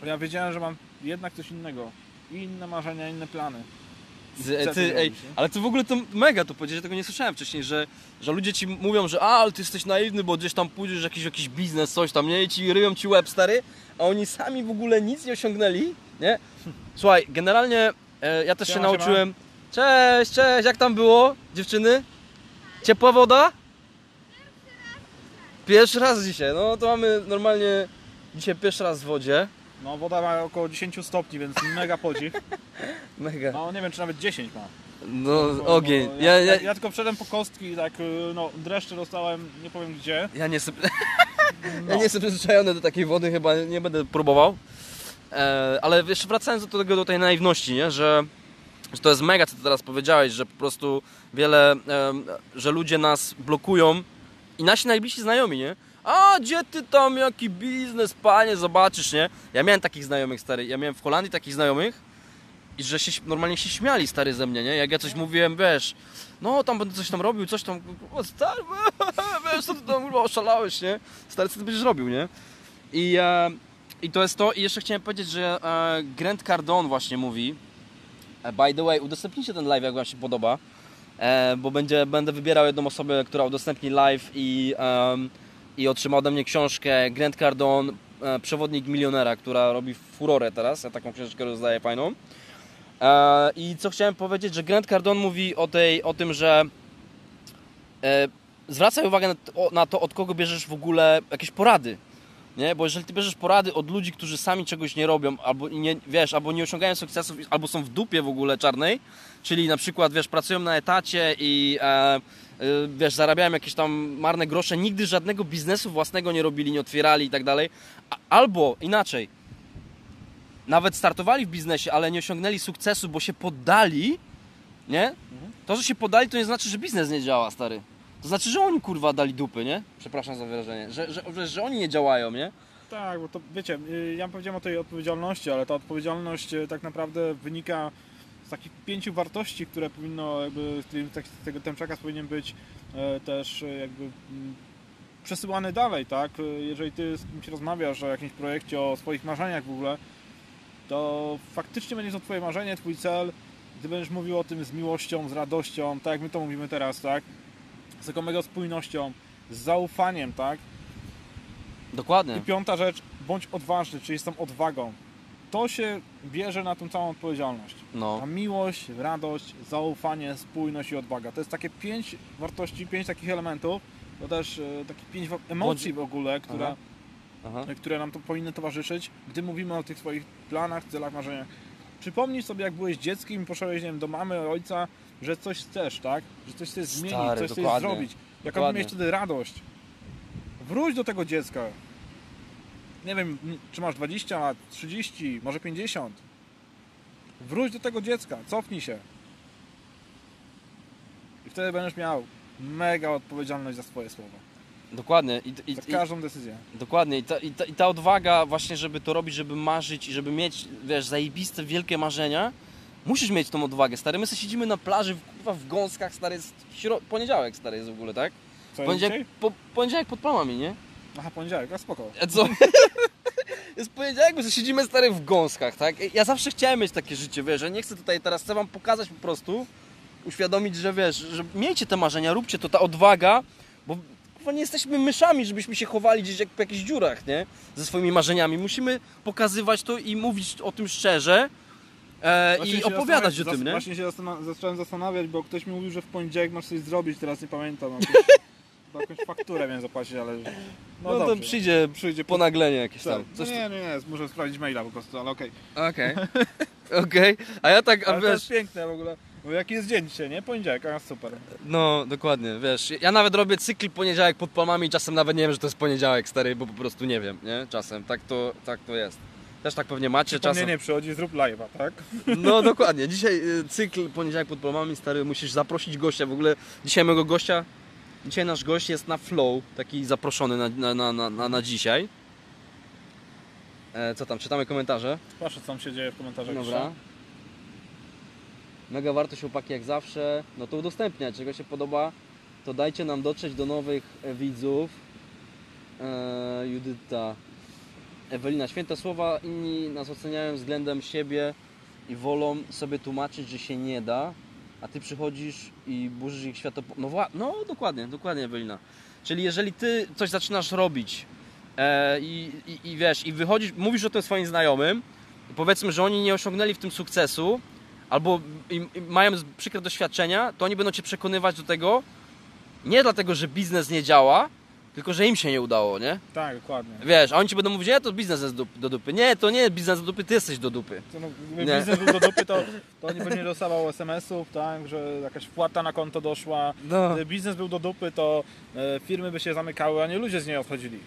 [SPEAKER 2] Ja wiedziałem, że mam jednak coś innego. Inne marzenia, inne plany.
[SPEAKER 1] Ty, ty,
[SPEAKER 2] to
[SPEAKER 1] ej, ale ty w ogóle to mega to powiedzieć, że tego nie słyszałem wcześniej, że, że ludzie ci mówią, że a, ale ty jesteś naiwny, bo gdzieś tam pójdziesz jakiś, jakiś biznes, coś tam, nie? I ci ryją ci łeb, stary, a oni sami w ogóle nic nie osiągnęli, nie? Słuchaj, generalnie e, ja też się nauczyłem... Cześć, cześć, jak tam było, dziewczyny? Ciepła woda? Pierwszy raz dzisiaj, no to mamy normalnie dzisiaj pierwszy raz w wodzie.
[SPEAKER 2] No woda ma około 10 stopni, więc mega podzik.
[SPEAKER 1] Mega.
[SPEAKER 2] No nie wiem, czy nawet 10 ma.
[SPEAKER 1] No,
[SPEAKER 2] Bo-
[SPEAKER 1] ogień. Ja,
[SPEAKER 2] Ja,
[SPEAKER 1] ja,
[SPEAKER 2] ja, ja tylko wszedłem po kostki i tak, y, no dreszcze dostałem, nie powiem gdzie.
[SPEAKER 1] ja nie jestem...
[SPEAKER 2] No.
[SPEAKER 1] Ja nie jestem przyzwyczajony do takiej wody, chyba nie będę próbował. E, ale jeszcze wracając do tego, do tej naiwności, nie? Że, że to jest mega, co ty teraz powiedziałeś, że po prostu wiele, że ludzie nas blokują i nasi najbliżsi znajomi, nie? A, gdzie ty tam, jaki biznes, panie, zobaczysz, nie? Ja miałem takich znajomych, stary, ja miałem w Holandii takich znajomych i że się normalnie się śmiali, stary, ze mnie, nie? Jak ja coś mówiłem, wiesz, no tam będę coś tam robił, coś tam, o, stary, wiesz, co ty tam kurwa, oszalałeś, nie? Stary, co ty będziesz robił, nie? I, e, I to jest to. I jeszcze chciałem powiedzieć, że e, Grant Cardone właśnie mówi. E, by the way, udostępnijcie ten live, jak Wam się podoba. E, bo będzie, będę wybierał jedną osobę, która udostępni live i, em, i otrzyma ode mnie książkę Grant Cardone, e, Przewodnik milionera, która robi furorę teraz. Ja taką książkę rozdaję fajną. I co chciałem powiedzieć, że Grant Cardone mówi o, tej, o tym, że zwracaj uwagę na to, od kogo bierzesz w ogóle jakieś porady. Nie? Bo jeżeli ty bierzesz porady od ludzi, którzy sami czegoś nie robią, albo nie, wiesz, albo nie osiągają sukcesów, albo są w dupie w ogóle czarnej, czyli na przykład, wiesz, pracują na etacie i e, e, wiesz, zarabiają jakieś tam marne grosze, nigdy żadnego biznesu własnego nie robili, nie otwierali i tak dalej, albo inaczej, nawet startowali w biznesie, ale nie osiągnęli sukcesu, bo się poddali, nie? To, że się podali, to nie znaczy, że biznes nie działa, stary. To znaczy, że oni kurwa dali dupy, nie? Przepraszam za wyrażenie. Że, że, że, że oni nie działają, nie?
[SPEAKER 2] Tak, bo to wiecie, y, ja powiedziałem o tej odpowiedzialności, ale ta odpowiedzialność y, tak naprawdę wynika z takich pięciu wartości, które powinno jakby, tak- tego ten przekaz powinien być e, też jakby mm, przesyłany dalej, tak? Jeżeli ty z kimś rozmawiasz o jakimś projekcie, o swoich marzeniach w ogóle, to faktycznie będzie to twoje marzenie, twój cel, gdy będziesz mówił o tym z miłością, z radością, tak jak my to mówimy teraz, tak? Z taką mega spójnością, z zaufaniem, tak? I
[SPEAKER 1] Dokładnie.
[SPEAKER 2] piąta rzecz, bądź odważny, czyli z tą odwagą. To się bierze na tą całą odpowiedzialność.
[SPEAKER 1] No.
[SPEAKER 2] Ta miłość, radość, zaufanie, spójność i odwaga. To jest takie pięć wartości, pięć takich elementów, to też e, takich pięć emocji w ogóle, które,
[SPEAKER 1] Aha. Aha.
[SPEAKER 2] które nam to powinny towarzyszyć, gdy mówimy o tych swoich planach, celach, marzeniach. Przypomnij sobie, jak byłeś dzieckiem i poszedłeś nie wiem, do mamy, ojca, że coś chcesz, tak? Że coś chcesz zmienić,
[SPEAKER 1] Stary,
[SPEAKER 2] coś chcesz zrobić.
[SPEAKER 1] Dokładnie.
[SPEAKER 2] miałeś wtedy radość. Wróć do tego dziecka. Nie wiem, czy masz 20 lat, 30, może 50. Wróć do tego dziecka, cofnij się. I wtedy będziesz miał mega odpowiedzialność za swoje słowa.
[SPEAKER 1] Dokładnie. I, i,
[SPEAKER 2] Za
[SPEAKER 1] i,
[SPEAKER 2] każdą decyzję.
[SPEAKER 1] Dokładnie I ta, i, ta, i ta odwaga właśnie, żeby to robić, żeby marzyć i żeby mieć, wiesz, zajebiste, wielkie marzenia, musisz mieć tą odwagę, stary. My sobie siedzimy na plaży, w, w gąskach, stary, jest poniedziałek, stary, jest w ogóle, tak?
[SPEAKER 2] Co
[SPEAKER 1] Poniedziałek, po, poniedziałek pod plamami, nie?
[SPEAKER 2] Aha, poniedziałek, a spoko.
[SPEAKER 1] E, Co? jest poniedziałek, my sobie siedzimy, stary, w gąskach, tak? Ja zawsze chciałem mieć takie życie, wiesz, że nie chcę tutaj teraz, chcę wam pokazać po prostu, uświadomić, że wiesz, że miejcie te marzenia, róbcie to, ta odwaga, bo nie jesteśmy myszami, żebyśmy się chowali gdzieś jak w jakichś dziurach, nie? Ze swoimi marzeniami. Musimy pokazywać to i mówić o tym szczerze e, i opowiadać o tym, nie?
[SPEAKER 2] Właśnie się zastan- zacząłem zastanawiać, bo ktoś mi mówił, że w poniedziałek masz coś zrobić, teraz nie pamiętam. Jakąś, chyba jakąś fakturę miałem zapłacić, ale...
[SPEAKER 1] No, to
[SPEAKER 2] dobrze.
[SPEAKER 1] przyjdzie
[SPEAKER 2] Przyjdzie po...
[SPEAKER 1] ponaglenie jakieś tam.
[SPEAKER 2] Tak. No
[SPEAKER 1] Coś
[SPEAKER 2] nie, nie, nie, muszę sprawdzić maila po prostu, ale okej.
[SPEAKER 1] Okej. Okej. A ja tak, a
[SPEAKER 2] Ale to
[SPEAKER 1] wiesz,
[SPEAKER 2] jest piękne w ogóle. Bo jaki jest dzień dzisiaj, nie? Poniedziałek, a super.
[SPEAKER 1] no dokładnie, wiesz, ja nawet robię cykl poniedziałek pod palmami i czasem nawet nie wiem, że to jest poniedziałek, stary, bo po prostu nie wiem, nie? Czasem, tak to, tak to jest. Też tak pewnie macie czasem.
[SPEAKER 2] nie przychodzi, zrób live'a, tak?
[SPEAKER 1] No dokładnie, dzisiaj y, cykl poniedziałek pod palmami, stary, musisz zaprosić gościa, w ogóle dzisiaj mojego gościa, dzisiaj nasz gość jest na flow, taki zaproszony na, na, na, na, na, dzisiaj. E, co tam, czytamy komentarze?
[SPEAKER 2] Patrzę, co tam się dzieje w komentarzach.
[SPEAKER 1] Dobra.
[SPEAKER 2] jeszcze.
[SPEAKER 1] Mega wartość chłopaki jak zawsze. No to udostępniać, czego się podoba, to dajcie nam dotrzeć do nowych e, widzów. E, Judyta. Ewelina, święte słowa, inni nas oceniają względem siebie i wolą sobie tłumaczyć, że się nie da, a ty przychodzisz i burzysz ich światopo... No, wła- no dokładnie, dokładnie Ewelina. Czyli jeżeli ty coś zaczynasz robić e, i, i, i wiesz, i wychodzisz, mówisz o tym swoim znajomym, powiedzmy, że oni nie osiągnęli w tym sukcesu, albo im mają przykre doświadczenia, to oni będą cię przekonywać do tego, nie dlatego, że biznes nie działa, tylko że im się nie udało, nie?
[SPEAKER 2] Tak, dokładnie.
[SPEAKER 1] Wiesz, a oni ci będą mówić, nie, to biznes jest do, dupy. Nie, to nie jest biznes do dupy, ty jesteś do dupy.
[SPEAKER 2] To, no, gdyby biznes był do dupy, to, to nie dostawał SMS-ów, tak, że jakaś wpłata na konto doszła.
[SPEAKER 1] No,
[SPEAKER 2] Gdyby biznes był do dupy, to e, firmy by się zamykały, a nie ludzie z niej odchodzili.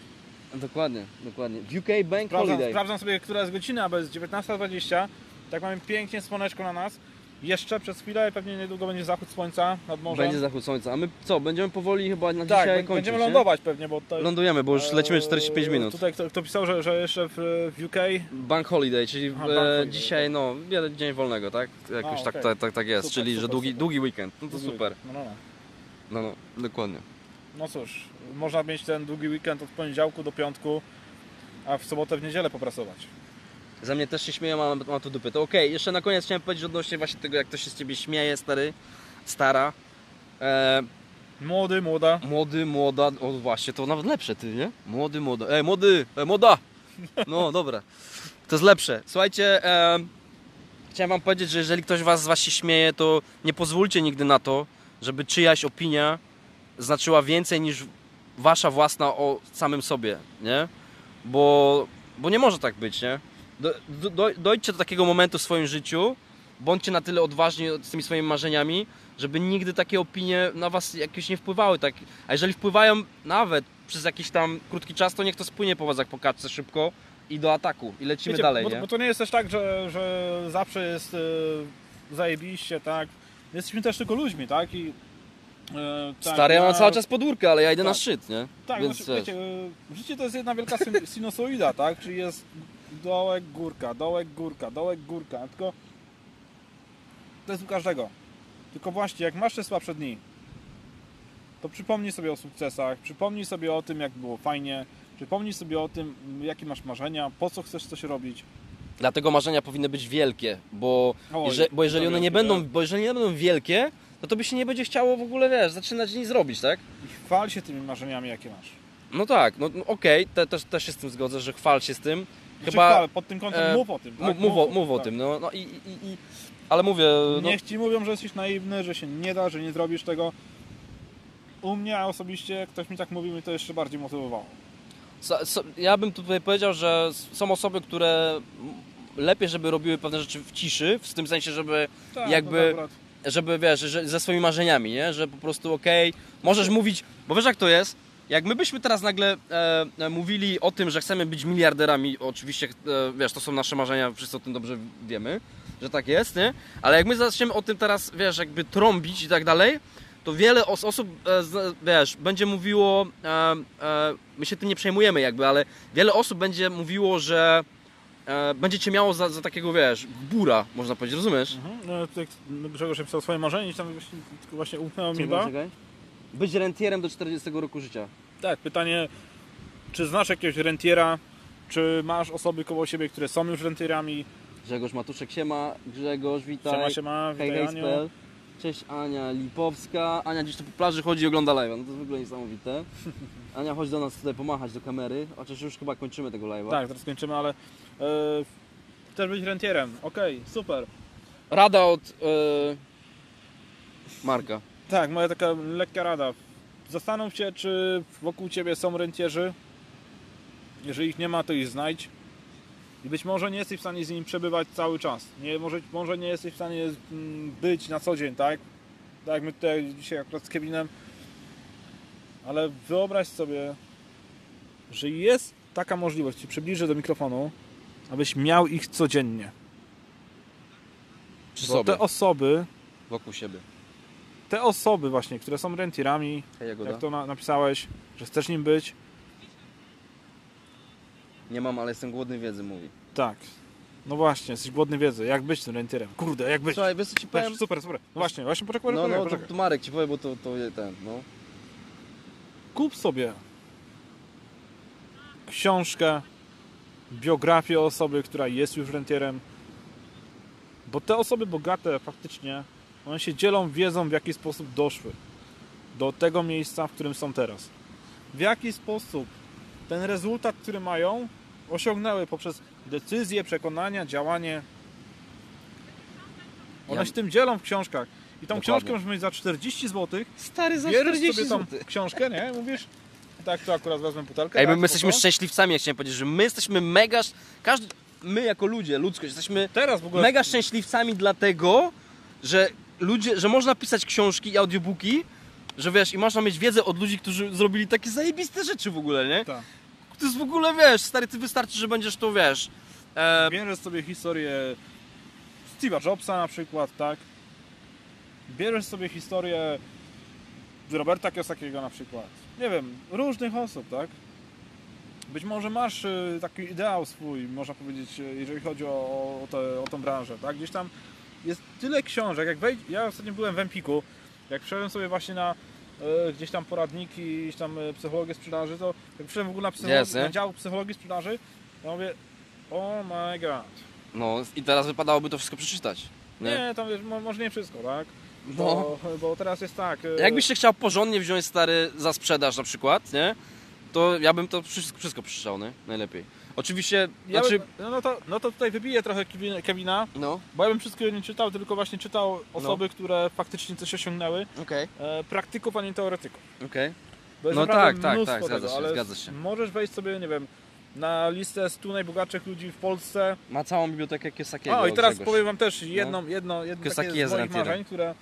[SPEAKER 1] dokładnie, dokładnie. W UK Bank
[SPEAKER 2] Sprawdzam,
[SPEAKER 1] Holiday.
[SPEAKER 2] sprawdzam sobie, która jest godzina, bo jest 19.20. Tak mamy pięknie słoneczko na nas. Jeszcze przez chwilę, pewnie niedługo będzie zachód słońca nad morzem.
[SPEAKER 1] Będzie zachód słńca. A my co, będziemy powoli chyba na
[SPEAKER 2] tak,
[SPEAKER 1] dzisiaj kończyć,
[SPEAKER 2] będziemy
[SPEAKER 1] nie?
[SPEAKER 2] lądować pewnie, bo to,
[SPEAKER 1] Lądujemy, bo już lecimy
[SPEAKER 2] e,
[SPEAKER 1] 45 minut.
[SPEAKER 2] Tutaj kto, kto pisał, że, że jeszcze w, w UK
[SPEAKER 1] Bank Holiday, czyli
[SPEAKER 2] Aha,
[SPEAKER 1] e,
[SPEAKER 2] bank holiday,
[SPEAKER 1] dzisiaj, no, jeden dzień wolnego, tak? Jakoś
[SPEAKER 2] A,
[SPEAKER 1] tak,
[SPEAKER 2] okej.
[SPEAKER 1] tak, tak, tak jest,
[SPEAKER 2] Super,
[SPEAKER 1] czyli że
[SPEAKER 2] super,
[SPEAKER 1] długi,
[SPEAKER 2] super.
[SPEAKER 1] długi weekend. No to super.
[SPEAKER 2] No, no, no.
[SPEAKER 1] No, no, dokładnie.
[SPEAKER 2] no cóż, można mieć ten długi weekend od poniedziałku do piątku, a w sobotę, w niedzielę popracować.
[SPEAKER 1] Za mnie też się śmieją, mam, mam tu dupy. To okej, jeszcze na koniec chciałem powiedzieć odnośnie właśnie tego, jak ktoś się z ciebie śmieje, stary, stara. E,
[SPEAKER 2] Młody, młoda.
[SPEAKER 1] młody, młoda, o właśnie, to nawet lepsze ty, nie? Młody, młoda. Ej, młody, e, młoda! No, dobra. To jest lepsze. Słuchajcie, e, chciałem wam powiedzieć, że jeżeli ktoś was z was się śmieje, to nie pozwólcie nigdy na to, żeby czyjaś opinia znaczyła więcej niż wasza własna o samym sobie, nie? Bo, bo nie może tak być, nie? Do, do, do, dojdźcie do takiego momentu w swoim życiu, bądźcie na tyle odważni z tymi swoimi marzeniami, żeby nigdy takie opinie na was jakieś nie wpływały. Tak? A jeżeli wpływają nawet przez jakiś tam krótki czas, to niech to spłynie po was jak po kaczce szybko i do ataku i lecimy
[SPEAKER 2] Wiecie,
[SPEAKER 1] dalej,
[SPEAKER 2] bo,
[SPEAKER 1] nie?
[SPEAKER 2] bo to nie jest też tak, że, że zawsze jest e, zajebiście, tak? Jesteśmy też tylko ludźmi, tak? I, e, tak,
[SPEAKER 1] Stary, ja mam cały czas podwórkę, ale ja idę na
[SPEAKER 2] Tak.
[SPEAKER 1] szczyt, nie?
[SPEAKER 2] Tak,
[SPEAKER 1] Więc
[SPEAKER 2] znaczy, wiecie, e, życie to jest jedna wielka sinusoida, tak? Czyli jest dołek, górka, dołek, górka, dołek, górka. Tylko to jest u każdego. Tylko właśnie, jak masz te słabsze dni, to przypomnij sobie o sukcesach, przypomnij sobie o tym, jak było fajnie, przypomnij sobie o tym, jakie masz marzenia, po co chcesz coś robić.
[SPEAKER 1] Dlatego marzenia powinny być wielkie, bo, jeże, bo jeżeli one nie będą,
[SPEAKER 2] tak.
[SPEAKER 1] bo jeżeli nie będą wielkie, to tobie się nie będzie chciało w ogóle, wiesz, zaczynać nic zrobić, tak?
[SPEAKER 2] I chwal się tymi marzeniami, jakie masz.
[SPEAKER 1] No tak, no no okej, te, też, też się z tym zgodzę, że chwal się z tym. Chyba
[SPEAKER 2] pod tym kątem
[SPEAKER 1] e,
[SPEAKER 2] mów o tym.
[SPEAKER 1] mów,
[SPEAKER 2] Tak?
[SPEAKER 1] mów, o, mów o
[SPEAKER 2] tak.
[SPEAKER 1] tym, no, no i, i, i, ale mówię, no,
[SPEAKER 2] Niech ci mówią, że jesteś naiwny, że się nie da, że nie zrobisz tego. U mnie osobiście, ktoś mi tak mówił, mnie to jeszcze bardziej motywowało.
[SPEAKER 1] so, so, ja bym tutaj powiedział, że są osoby, które lepiej, żeby robiły pewne rzeczy w ciszy, w tym sensie, żeby
[SPEAKER 2] Tak,
[SPEAKER 1] Jakby-
[SPEAKER 2] no
[SPEAKER 1] żeby wiesz, że ze swoimi marzeniami, nie? Że po prostu okej, możesz mówić, bo wiesz jak to jest? Jak my byśmy teraz nagle e, e, mówili o tym, że chcemy być miliarderami, oczywiście, e, wiesz, to są nasze marzenia, wszyscy o tym dobrze wiemy, że tak jest, nie? Ale jak my zaczniemy o tym teraz, wiesz, jakby trąbić i tak dalej, to wiele os osób, e, wiesz, będzie mówiło, e, e, my się tym nie przejmujemy jakby, ale wiele osób będzie mówiło, że e, będzie cię miało za, za takiego, wiesz, bura, można powiedzieć, rozumiesz?
[SPEAKER 2] Mhm. No, tak Grzegorz napisał swoje marzenie i tam właśnie, właśnie umknęło mi chyba.
[SPEAKER 1] Być rentierem do 40 roku życia.
[SPEAKER 2] Tak, pytanie, czy znasz jakiegoś rentiera, czy masz osoby koło siebie, które są już rentierami?
[SPEAKER 1] Grzegorz Matuszek, siema. Grzegorz, witaj.
[SPEAKER 2] Siema, siema, witaj
[SPEAKER 1] hej,
[SPEAKER 2] Aniu.
[SPEAKER 1] Cześć Ania Lipowska. Ania gdzieś tu po plaży chodzi i ogląda live'a. No to jest w ogóle niesamowite. Ania, chodź do nas tutaj pomachać do kamery. Chociaż już chyba kończymy tego live'a.
[SPEAKER 2] Tak, teraz kończymy, ale e, chcesz być rentierem. Okej, super.
[SPEAKER 1] Rada od e, Marka.
[SPEAKER 2] Tak, moja taka lekka rada. Zastanów się, czy wokół ciebie są rentierzy. Jeżeli ich nie ma, to ich znajdź. I być może nie jesteś w stanie z nimi przebywać cały czas. Nie, może, może nie jesteś w stanie mm, być na co dzień, tak? Tak jak my tutaj dzisiaj akurat z Kevinem. Ale wyobraź sobie, że jest taka możliwość, ci przybliżę do mikrofonu, abyś miał ich codziennie.
[SPEAKER 1] Przy
[SPEAKER 2] Bo
[SPEAKER 1] sobie.
[SPEAKER 2] te osoby,
[SPEAKER 1] Wokół siebie.
[SPEAKER 2] Te osoby właśnie, które są rentierami, jak to na, napisałeś, że chcesz nim być,
[SPEAKER 1] Nie mam, ale jestem głodny wiedzy, mówi.
[SPEAKER 2] tak. No właśnie, jesteś głodny wiedzy, jak być tym rentierem. Kurde, jak być.
[SPEAKER 1] Słuchaj, wiesz co ci powiem?
[SPEAKER 2] Wiesz, super, super. No właśnie, właśnie poczekaj,
[SPEAKER 1] No,
[SPEAKER 2] poczekaj,
[SPEAKER 1] no, to,
[SPEAKER 2] poczekaj.
[SPEAKER 1] to Marek ci powie, bo to, to ten, no.
[SPEAKER 2] Kup sobie książkę, biografię osoby, która jest już rentierem. Bo te osoby bogate faktycznie, one się dzielą wiedzą, w jaki sposób doszły do tego miejsca, w którym są teraz. W jaki sposób ten rezultat, który mają, osiągnęły poprzez decyzje, przekonania, działanie. One
[SPEAKER 1] Ja-
[SPEAKER 2] się tym dzielą w książkach. I tą
[SPEAKER 1] Dokładnie.
[SPEAKER 2] książkę możesz mieć za 40 zł,
[SPEAKER 1] Stary, za
[SPEAKER 2] Bierzesz
[SPEAKER 1] 40
[SPEAKER 2] sobie tą
[SPEAKER 1] zł.
[SPEAKER 2] książkę, nie? Mówisz, tak, to akurat wezmę butelkę.
[SPEAKER 1] Ej,
[SPEAKER 2] tak,
[SPEAKER 1] my, my jesteśmy szczęśliwcami, jak chciałem powiedzieć, że my jesteśmy mega... Każdy... My jako ludzie, ludzkość, jesteśmy
[SPEAKER 2] Teraz w ogóle...
[SPEAKER 1] mega szczęśliwcami dlatego, że ludzie, że można pisać książki i audiobooki, że wiesz, i można mieć wiedzę od ludzi, którzy zrobili takie zajebiste rzeczy w ogóle, nie?
[SPEAKER 2] Tak.
[SPEAKER 1] To jest w ogóle, wiesz, stary, ty wystarczy, że będziesz to, wiesz... E,
[SPEAKER 2] Bierzesz sobie historię Steve'a Jobsa na przykład, tak? Bierzesz sobie historię Roberta Kiosakiego na przykład. Nie wiem, różnych osób, tak? Być może masz y, taki ideał swój, można powiedzieć, y, jeżeli chodzi o, o, te, o tą branżę, tak? Gdzieś tam jest tyle książek, jak wejdź... Ja ostatnio byłem w Empiku, jak wszedłem sobie właśnie na y, gdzieś tam poradniki, gdzieś tam y, psychologię sprzedaży, to jak wszedłem w ogóle na,
[SPEAKER 1] Jasne.
[SPEAKER 2] na dział psychologii sprzedaży, to mówię, oh my god.
[SPEAKER 1] no i teraz wypadałoby to wszystko przeczytać. Nie?
[SPEAKER 2] Nie, tam wiesz, mo- może nie wszystko, tak?
[SPEAKER 1] No.
[SPEAKER 2] Bo, bo teraz jest tak. y,
[SPEAKER 1] Jakbyś się chciał porządnie wziąć, stary, za sprzedaż na przykład, nie? To ja bym to wszystko, wszystko przeczytał, nie? Najlepiej. Oczywiście,
[SPEAKER 2] Ja
[SPEAKER 1] znaczy...
[SPEAKER 2] bym, no, no, to, no to tutaj wybiję trochę Kevina-
[SPEAKER 1] No,
[SPEAKER 2] bo ja bym wszystkiego nie czytał, tylko właśnie czytał osoby, które faktycznie coś osiągnęły.
[SPEAKER 1] okej,
[SPEAKER 2] E, praktyków, a nie teoretyków. jest
[SPEAKER 1] No tak, tak, tak, zgadza
[SPEAKER 2] tego,
[SPEAKER 1] się,
[SPEAKER 2] ale
[SPEAKER 1] zgadza się.
[SPEAKER 2] Możesz wejść sobie, nie wiem, na listę 100 najbogatszych ludzi w Polsce.
[SPEAKER 1] Ma całą bibliotekę Kiosakiego.
[SPEAKER 2] O, i teraz powiem Wam też jedno, jedno, jedno
[SPEAKER 1] Kiyosaki
[SPEAKER 2] takie z moich marzeń, które,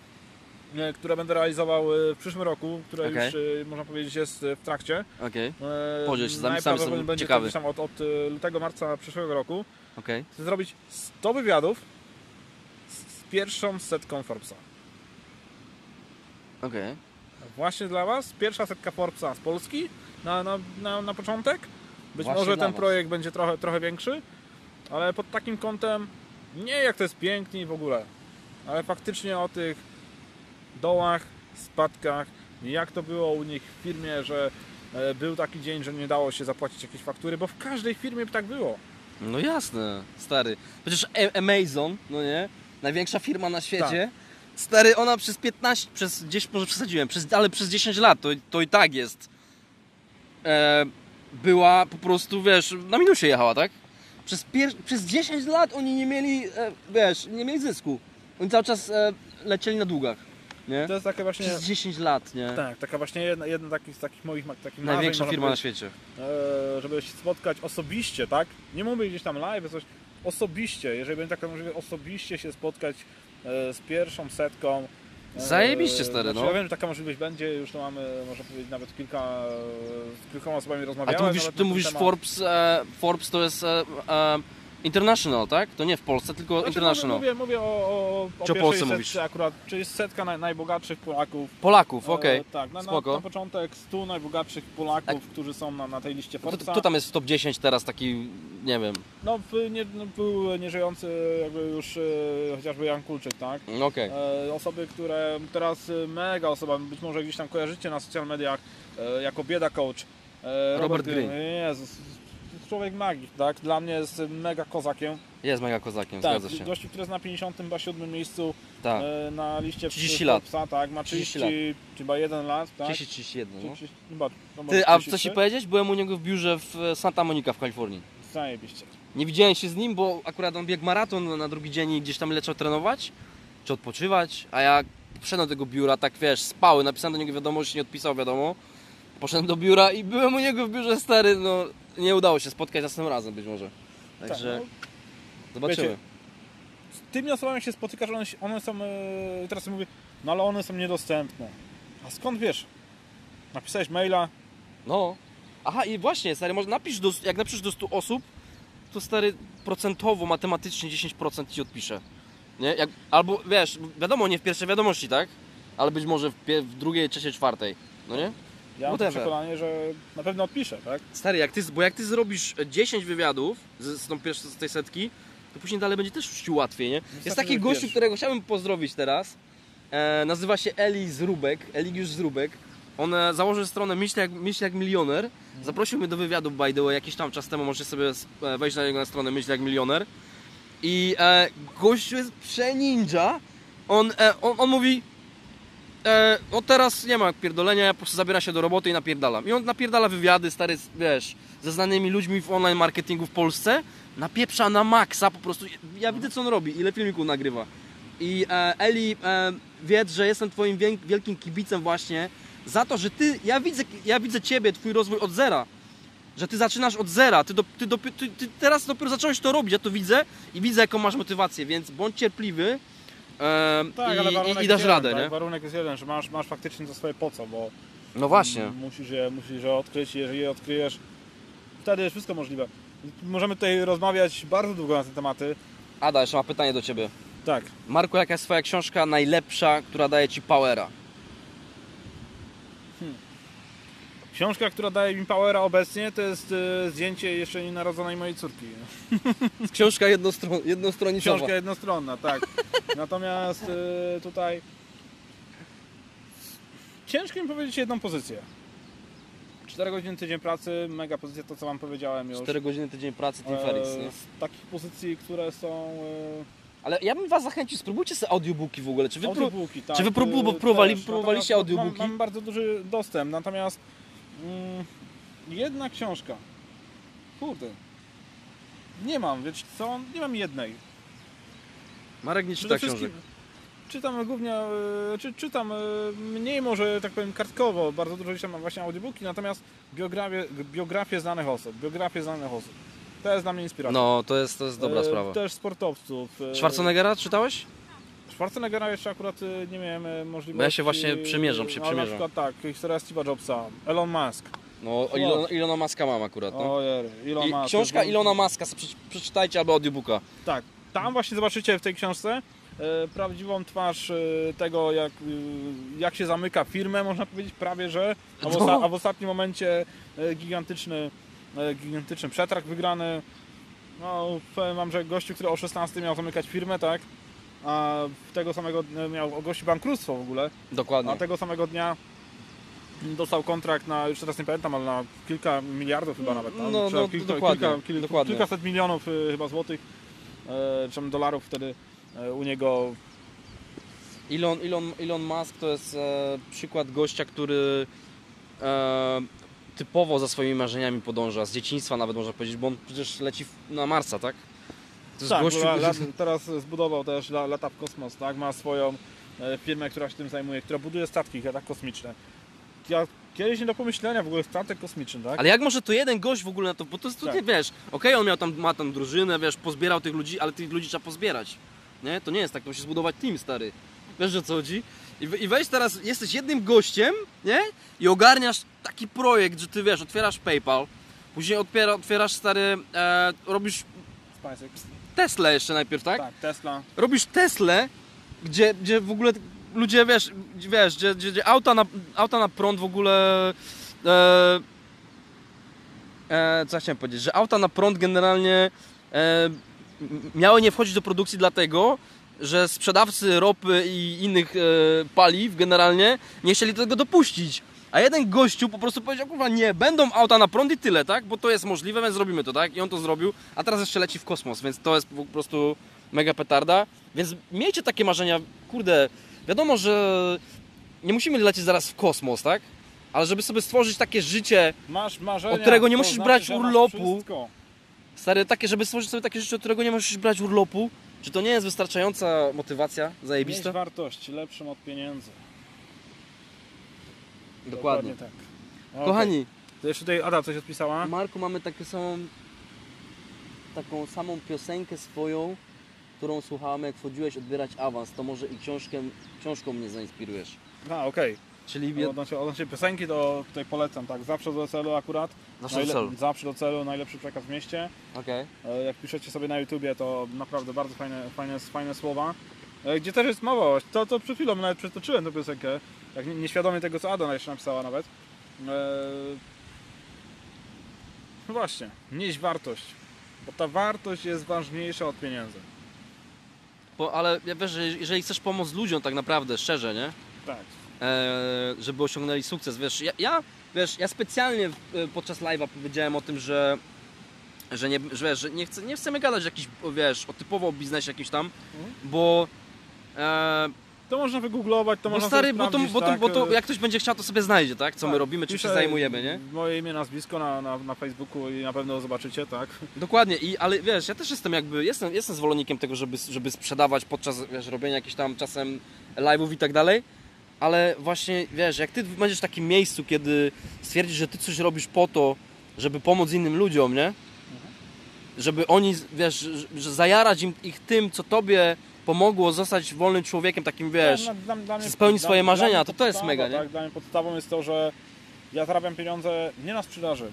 [SPEAKER 2] które będę realizował e, w przyszłym roku, które
[SPEAKER 1] Okej.
[SPEAKER 2] już, e, można powiedzieć, jest e, w trakcie.
[SPEAKER 1] Okej,
[SPEAKER 2] E,
[SPEAKER 1] Podziel się, sami- są
[SPEAKER 2] będzie
[SPEAKER 1] ciekawy.
[SPEAKER 2] tam od, od e, lutego, marca przyszłego roku.
[SPEAKER 1] okej.
[SPEAKER 2] Chcę zrobić 100 wywiadów z, pierwszą setką Forbesa.
[SPEAKER 1] Okej.
[SPEAKER 2] Właśnie dla Was, pierwsza setka Forbesa z Polski na, na, na, na początek. Być
[SPEAKER 1] Właśnie
[SPEAKER 2] może ten
[SPEAKER 1] was.
[SPEAKER 2] projekt będzie trochę, trochę większy, ale pod takim kątem nie jak to jest pięknie i w ogóle, ale faktycznie o tych dołach, spadkach, jak to było u nich w firmie, że e, był taki dzień, że nie dało się zapłacić jakiejś faktury, bo w każdej firmie tak było.
[SPEAKER 1] No jasne, stary. Przecież A- Amazon, no nie? Największa firma na świecie. Stary, ona przez 15, przez 10, może przesadziłem, przez, ale przez 10 lat to, to i tak jest. E, była po prostu, wiesz, na minusie jechała, tak? Przez, pier, przez 10 lat oni nie mieli, e, wiesz, nie mieli zysku. Oni cały czas e, lecieli na długach, nie?
[SPEAKER 2] To jest takie właśnie...
[SPEAKER 1] Przez 10 lat, nie?
[SPEAKER 2] Tak, taka właśnie jedna, jedna takich, z takich moich takich
[SPEAKER 1] Największa firma na świecie.
[SPEAKER 2] e, żeby się spotkać osobiście, tak? Nie mówię gdzieś tam live, coś osobiście, jeżeli będzie taka możliwość, osobiście się spotkać e, z pierwszą setką. e,
[SPEAKER 1] Zajebiście, stary,
[SPEAKER 2] znaczy,
[SPEAKER 1] no.
[SPEAKER 2] Ja wiem, że taka możliwość będzie, już to mamy, można powiedzieć, nawet kilka, z kilkoma osobami
[SPEAKER 1] A
[SPEAKER 2] rozmawiałem.
[SPEAKER 1] ty mówisz, ty mówisz
[SPEAKER 2] temat.
[SPEAKER 1] Forbes, Forbes to jest international, tak? To nie w Polsce, tylko
[SPEAKER 2] Znaczy,
[SPEAKER 1] international.
[SPEAKER 2] Mówię, mówię o, o, o
[SPEAKER 1] Czy o Polsce
[SPEAKER 2] setce
[SPEAKER 1] mówisz?
[SPEAKER 2] akurat, czyli setka naj, najbogatszych Polaków.
[SPEAKER 1] Polaków,
[SPEAKER 2] E,
[SPEAKER 1] okej.
[SPEAKER 2] tak, na, na,
[SPEAKER 1] Spoko.
[SPEAKER 2] na początek 100 najbogatszych Polaków, którzy są na, na tej liście
[SPEAKER 1] Kto,
[SPEAKER 2] Forbesa.
[SPEAKER 1] kto tam jest w top 10 teraz taki, nie wiem.
[SPEAKER 2] No, nie, no, był nieżyjący jakby już e, chociażby Jan Kulczyk, tak?
[SPEAKER 1] No Okej.
[SPEAKER 2] E, osoby, które teraz mega osoba, być może gdzieś tam kojarzycie na social mediach jako bieda coach. E,
[SPEAKER 1] Robert Greene.
[SPEAKER 2] Jezus, człowiek magii, tak? Dla mnie jest mega kozakiem.
[SPEAKER 1] Jest mega kozakiem,
[SPEAKER 2] Tak,
[SPEAKER 1] zgadza się.
[SPEAKER 2] gościu, który jest na 57 miejscu
[SPEAKER 1] Tak.
[SPEAKER 2] e, na liście
[SPEAKER 1] 30 lat.
[SPEAKER 2] Forbesa, tak? Ma
[SPEAKER 1] 30
[SPEAKER 2] 30,
[SPEAKER 1] lat.
[SPEAKER 2] chyba 1 lat, tak?
[SPEAKER 1] 30, 31, no.
[SPEAKER 2] 30, chyba, no
[SPEAKER 1] Ty, a co
[SPEAKER 2] 33?
[SPEAKER 1] ci powiedzieć? Byłem u niego w biurze w e, Santa Monica w Kalifornii.
[SPEAKER 2] Zajebiście.
[SPEAKER 1] Nie widziałem się z nim, bo akurat on biegł maraton na drugi dzień i gdzieś tam leciał trenować, czy odpoczywać, a ja poszedłem do tego biura, tak wiesz, spały, napisałem do niego wiadomość, nie odpisał wiadomo. Poszedłem do biura i byłem u niego w biurze stary, no nie udało się spotkać następnym razem być może. Także
[SPEAKER 2] Tak, no,
[SPEAKER 1] zobaczymy.
[SPEAKER 2] wiecie, z tymi osobami się spotykasz, one, one są, e, teraz mówię, no ale one są niedostępne. A skąd wiesz? Napisałeś maila,
[SPEAKER 1] No. Aha, i właśnie, stary, może napisz do, jak napiszesz do 100 osób, to stary procentowo, matematycznie 10% ci odpisze. Nie? Jak, albo wiesz, wiadomo, nie w pierwszej wiadomości, tak? Ale być może w, w drugiej, trzeciej, czwartej. No nie?
[SPEAKER 2] Ja mam
[SPEAKER 1] Whatever.
[SPEAKER 2] przekonanie, że na pewno odpiszę, tak?
[SPEAKER 1] Stary, jak ty, bo jak ty zrobisz 10 wywiadów z, z, tą pierwszą, z tej setki, to później dalej będzie też ci łatwiej, nie? Jest taki gościu,
[SPEAKER 2] wiesz.
[SPEAKER 1] którego chciałbym pozdrowić teraz. E, nazywa się Eli Zrubek, Eligiusz Zrubek. On e, założył stronę Myśl jak, Myśl jak Milioner. Zaprosił mnie do wywiadu, by the way, jakiś tam czas temu. Możecie sobie e, wejść na jego stronę Myśl jak Milioner. I e, gościu jest przeninja. On, e, on, on mówi, e, no teraz nie ma pierdolenia, ja po prostu zabiera się do roboty i napierdalam. I on napierdala wywiady, stary, wiesz, ze znanymi ludźmi w online marketingu w Polsce, napieprza na maksa, po prostu, ja widzę co on robi, ile filmików nagrywa. I e, Eli, e, wiedz, że jestem twoim wielkim kibicem właśnie za to, że ty, ja widzę, ja widzę ciebie, twój rozwój od zera. Że ty zaczynasz od zera, ty, do, ty, do, ty, ty teraz dopiero zacząłeś to robić, ja to widzę i widzę jaką masz motywację, więc bądź cierpliwy e,
[SPEAKER 2] Tak,
[SPEAKER 1] i,
[SPEAKER 2] ale
[SPEAKER 1] i,
[SPEAKER 2] warunek
[SPEAKER 1] i
[SPEAKER 2] jest
[SPEAKER 1] dasz
[SPEAKER 2] jeden,
[SPEAKER 1] radę,
[SPEAKER 2] tak?
[SPEAKER 1] nie?
[SPEAKER 2] Warunek jest jeden, że masz, masz faktycznie to swoje po co, bo
[SPEAKER 1] No właśnie.
[SPEAKER 2] musisz je, musisz je odkryć i jeżeli je odkryjesz, wtedy jest wszystko możliwe. Możemy tutaj rozmawiać bardzo długo na te tematy.
[SPEAKER 1] Ada, jeszcze ma pytanie do Ciebie.
[SPEAKER 2] Tak,
[SPEAKER 1] Marku, jaka jest Twoja książka najlepsza, która daje Ci powera?
[SPEAKER 2] Książka, która daje mi powera obecnie, to jest e, zdjęcie jeszcze nienarodzonej mojej córki.
[SPEAKER 1] Książka jednostron, jednostronicowa.
[SPEAKER 2] Książka jednostronna, tak. Natomiast y, tutaj ciężko mi powiedzieć jedną pozycję. 4 godziny tydzień pracy, mega pozycja, to co wam powiedziałem już.
[SPEAKER 1] 4 godziny tydzień pracy, Tim
[SPEAKER 2] E,
[SPEAKER 1] Ferriss, nie?
[SPEAKER 2] Z takich pozycji, które są
[SPEAKER 1] Ale ja bym Was zachęcił, spróbujcie sobie audiobooki w ogóle. Czy Wy
[SPEAKER 2] audiobooki, tak.
[SPEAKER 1] czy wy
[SPEAKER 2] y,
[SPEAKER 1] próbowali- próbowaliście audiobooki?
[SPEAKER 2] Mam, mam bardzo duży dostęp, natomiast mm, jedna książka. Kurde. Nie mam, wiecie co? Nie mam jednej.
[SPEAKER 1] Marek nie czyta książek.
[SPEAKER 2] Czytam głównie, e, czy, czytam e, mniej może tak powiem kartkowo, bardzo dużo gdzieś tam mam właśnie audiobooki, natomiast biografię, biografię znanych osób, biografię znanych osób. To jest dla mnie inspiracja.
[SPEAKER 1] No, to jest, to jest dobra
[SPEAKER 2] E,
[SPEAKER 1] sprawa.
[SPEAKER 2] Też sportowców.
[SPEAKER 1] Schwarzeneggera czytałeś?
[SPEAKER 2] Schwarzeneggera jeszcze akurat e, nie miałem e, możliwości.
[SPEAKER 1] Bo ja się właśnie przymierzam, się przymierzam.
[SPEAKER 2] Na przykład tak, historia Steve'a Jobsa, Elon Musk.
[SPEAKER 1] No, Ilona, Ilona Maska mam akurat, no.
[SPEAKER 2] Ojej, Elon Musk.
[SPEAKER 1] książka Ilona Maska, przeczytajcie albo audiobooka.
[SPEAKER 2] Tak, tam właśnie zobaczycie w tej książce e, prawdziwą twarz tego, jak, jak się zamyka firmę, można powiedzieć prawie, że. A w,
[SPEAKER 1] No.
[SPEAKER 2] osta- a w ostatnim momencie gigantyczny, gigantyczny przetarg wygrany. No, powiem wam, że gościu, który o 16 miał zamykać firmę, tak? A tego samego dnia miał ogłosić bankructwo w ogóle,
[SPEAKER 1] Dokładnie.
[SPEAKER 2] a tego samego dnia dostał kontrakt na, już teraz nie pamiętam, ale na kilka miliardów chyba nawet.
[SPEAKER 1] No,
[SPEAKER 2] czy
[SPEAKER 1] no,
[SPEAKER 2] kilka,
[SPEAKER 1] dokładnie,
[SPEAKER 2] kilka, kilka,
[SPEAKER 1] dokładnie.
[SPEAKER 2] Kilkaset milionów y, chyba złotych, e, czy dolarów wtedy e, u niego.
[SPEAKER 1] Elon, Elon, Elon Musk to jest e, przykład gościa, który e, typowo za swoimi marzeniami podąża, z dzieciństwa nawet można powiedzieć, bo on przecież leci na Marsa, tak? To
[SPEAKER 2] Tak,
[SPEAKER 1] gościu,
[SPEAKER 2] la, la,
[SPEAKER 1] który-
[SPEAKER 2] teraz zbudował też la, lata w kosmos, tak? Ma swoją e, firmę, która się tym zajmuje, która buduje statki tak kosmiczne. Ja, kiedyś nie do pomyślenia w ogóle statek kosmiczny, tak?
[SPEAKER 1] Ale jak może to jeden gość w ogóle na to, bo to jest,
[SPEAKER 2] Tak.
[SPEAKER 1] nie wiesz, okej, on miał tam, ma tam drużynę, wiesz, pozbierał tych ludzi, ale tych ludzi trzeba pozbierać, nie? To nie jest tak, to musi zbudować team, stary. Wiesz, o co chodzi? I, I weź teraz, jesteś jednym gościem, nie? I ogarniasz taki projekt, że ty, wiesz, otwierasz PayPal, później otwiera, otwierasz, stary, e, robisz
[SPEAKER 2] SpaceX.
[SPEAKER 1] Tesla jeszcze najpierw, tak?
[SPEAKER 2] Tak, Tesla.
[SPEAKER 1] robisz Teslę, gdzie, gdzie w ogóle ludzie, wiesz, wiesz, gdzie, gdzie, gdzie auta, na, auta na prąd w ogóle... E, e, co ja chciałem powiedzieć? Że auta na prąd generalnie e, miały nie wchodzić do produkcji dlatego, że sprzedawcy ropy i innych e, paliw generalnie nie chcieli do tego dopuścić. A jeden gościu po prostu powiedział, kurwa nie, będą auta na prąd i tyle, tak? Bo to jest możliwe, więc zrobimy to, tak? I on to zrobił, a teraz jeszcze leci w kosmos, więc to jest po prostu mega petarda. Więc miejcie takie marzenia, kurde, wiadomo, że nie musimy lecieć zaraz w kosmos, tak? Ale żeby sobie stworzyć takie życie,
[SPEAKER 2] Masz marzenia,
[SPEAKER 1] Od którego nie musisz
[SPEAKER 2] znaczy,
[SPEAKER 1] brać urlopu. stare, takie, żeby stworzyć sobie takie życie, od którego nie musisz brać urlopu, czy to nie jest wystarczająca motywacja,
[SPEAKER 2] Mieć
[SPEAKER 1] zajebista?
[SPEAKER 2] wartość lepszą od pieniędzy.
[SPEAKER 1] Dokładnie.
[SPEAKER 2] tak. Okej.
[SPEAKER 1] Kochani,
[SPEAKER 2] To jeszcze tutaj Ada coś odpisała.
[SPEAKER 1] Marku, mamy taką samą, taką samą piosenkę swoją, którą słuchałem, jak wchodziłeś odbierać awans, to może i książkę, książką mnie zainspirujesz.
[SPEAKER 2] A, okej.
[SPEAKER 1] Czyli
[SPEAKER 2] Okay. Odnośnie, odnośnie piosenki to tutaj polecam, tak. Zawsze do celu akurat.
[SPEAKER 1] Zawsze do celu.
[SPEAKER 2] Zawsze do celu, najlepszy przekaz w mieście.
[SPEAKER 1] Okej.
[SPEAKER 2] E, Jak piszecie sobie na YouTubie, to naprawdę bardzo fajne, fajne, fajne słowa. E, Gdzie też jest mowa, to, to przed chwilą nawet przytoczyłem tę piosenkę, jak nie- nieświadomie tego, co Ada jeszcze napisała nawet. E, No właśnie, nieść wartość, bo ta wartość jest ważniejsza od pieniędzy.
[SPEAKER 1] Po, ale ja wiesz, że jeżeli chcesz pomóc ludziom tak naprawdę, szczerze, nie?
[SPEAKER 2] Tak.
[SPEAKER 1] e, żeby osiągnęli sukces. Wiesz, ja, ja, wiesz, ja specjalnie e, podczas live'a powiedziałem o tym, że że nie, że, wiesz, że nie, chcę, nie chcemy gadać jakiś, wiesz, o typowo o biznesie jakimś tam,
[SPEAKER 2] Mhm.
[SPEAKER 1] bo e,
[SPEAKER 2] To można wygooglować, to
[SPEAKER 1] bo
[SPEAKER 2] można
[SPEAKER 1] stary, bo to, bo, to,
[SPEAKER 2] tak,
[SPEAKER 1] bo to
[SPEAKER 2] e,
[SPEAKER 1] jak ktoś będzie chciał, to sobie znajdzie, tak? Co my
[SPEAKER 2] tak.
[SPEAKER 1] robimy, czym się zajmujemy, nie?
[SPEAKER 2] Moje imię, nazwisko na, na, na Facebooku i na pewno zobaczycie, tak?
[SPEAKER 1] Dokładnie, I, ale wiesz, ja też jestem jakby, jestem, jestem zwolennikiem tego, żeby, żeby sprzedawać podczas wiesz, robienia jakichś tam czasem live'ów i tak dalej, ale właśnie, wiesz, jak ty będziesz w takim miejscu, kiedy stwierdzisz, że ty coś robisz po to, żeby pomóc innym ludziom, nie? Żeby oni, wiesz, że- że zajarać im, ich tym, co tobie pomogło zostać wolnym człowiekiem, takim, wiesz,
[SPEAKER 2] Dla- dla- dla mnie-
[SPEAKER 1] spełnić
[SPEAKER 2] dla-
[SPEAKER 1] swoje marzenia, to to jest mega, nie?
[SPEAKER 2] Tak, dla mnie podstawą jest to, że ja zarabiam pieniądze nie na sprzedaży,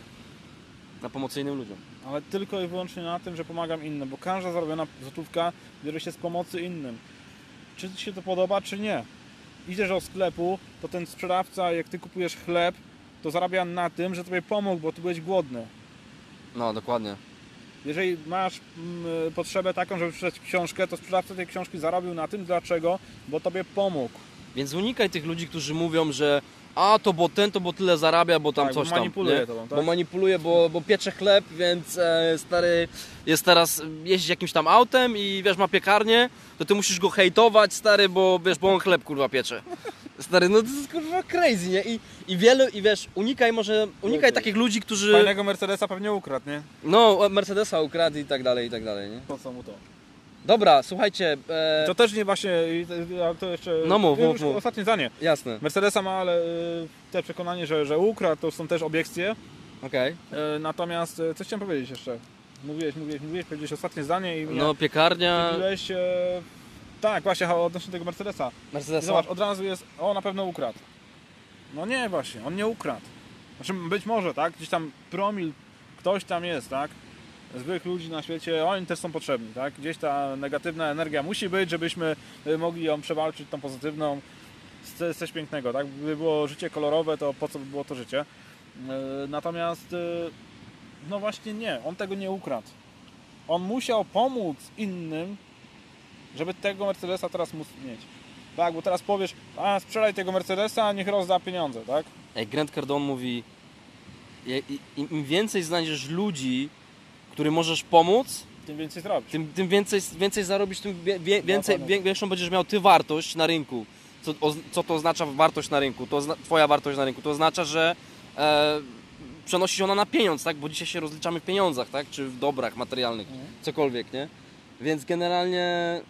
[SPEAKER 1] na pomocy innym ludziom.
[SPEAKER 2] ale tylko i wyłącznie na tym, że pomagam innym, bo każda zarobiona złotówka bierze się z pomocy innym. Czy Ci się to podoba, czy nie? Idziesz do sklepu, to ten sprzedawca, jak Ty kupujesz chleb, to zarabia na tym, że Tobie pomógł, bo Ty byłeś głodny.
[SPEAKER 1] No, dokładnie.
[SPEAKER 2] Jeżeli masz mm, potrzebę taką, żeby przeczytać książkę, to sprzedawca tej książki zarobił na tym. Dlaczego? Bo Tobie pomógł.
[SPEAKER 1] Więc unikaj tych ludzi, którzy mówią, że a to bo ten to bo tyle zarabia, bo tam
[SPEAKER 2] Tak, bo
[SPEAKER 1] coś tam.
[SPEAKER 2] manipuluje tobą, tak?
[SPEAKER 1] Bo manipuluje, bo, bo piecze chleb, więc e, stary jest teraz jeździ jakimś tam autem i wiesz, ma piekarnię, to ty musisz go hejtować, stary, bo wiesz, bo on chleb kurwa piecze. Stary, no to jest kurwa crazy, nie? I, i wiele, i wiesz, unikaj może, unikaj takich ludzi, którzy,
[SPEAKER 2] Fajnego Mercedesa pewnie ukradł, nie?
[SPEAKER 1] no, Mercedesa ukradł i tak dalej, i tak dalej, nie?
[SPEAKER 2] Po co mu to?
[SPEAKER 1] Dobra, słuchajcie, e,
[SPEAKER 2] To też nie właśnie, ale to jeszcze...
[SPEAKER 1] No mów, mów, mów.
[SPEAKER 2] Ostatnie zdanie.
[SPEAKER 1] jasne,
[SPEAKER 2] Mercedesa ma, ale y, te przekonanie, że, że ukradł, to są też obiekcje.
[SPEAKER 1] okej.
[SPEAKER 2] Y, Natomiast, y, coś chciałem powiedzieć jeszcze. Mówiłeś, mówiłeś, mówiłeś, powiedziałeś ostatnie zdanie i
[SPEAKER 1] No, piekarnia,
[SPEAKER 2] mówiłeś... E, tak, właśnie odnośnie tego Mercedesa.
[SPEAKER 1] Mercedesa.
[SPEAKER 2] zobacz, od razu jest, o na pewno ukradł. No nie właśnie, on nie ukradł. Znaczy być może, tak? Gdzieś tam promil, ktoś tam jest, tak? Złych ludzi na świecie, oni też są potrzebni, tak? Gdzieś ta negatywna energia musi być, żebyśmy y, mogli ją przewalczyć, tą pozytywną. Jest coś pięknego, tak? Gdyby było życie kolorowe, to po co by było to życie? Yy, Natomiast, yy, no właśnie nie, on tego nie ukradł. On musiał pomóc innym, żeby tego Mercedesa teraz móc mieć. Tak, bo teraz powiesz, a sprzedaj tego Mercedesa, niech rozda pieniądze, tak?
[SPEAKER 1] Ej, Grant Cardone mówi, im więcej znajdziesz ludzi, którym możesz pomóc,
[SPEAKER 2] Tym więcej zrobisz.
[SPEAKER 1] tym, tym więcej, więcej zarobisz, tym wie, wie, więcej, większą będziesz miał ty wartość na rynku. Co, o, co to oznacza wartość na rynku? To twoja wartość na rynku. To oznacza, że e, przenosi się ona na pieniądz, tak? Bo dzisiaj się rozliczamy w pieniądzach, tak? Czy w dobrach materialnych,
[SPEAKER 2] Mhm.
[SPEAKER 1] cokolwiek, nie? Więc generalnie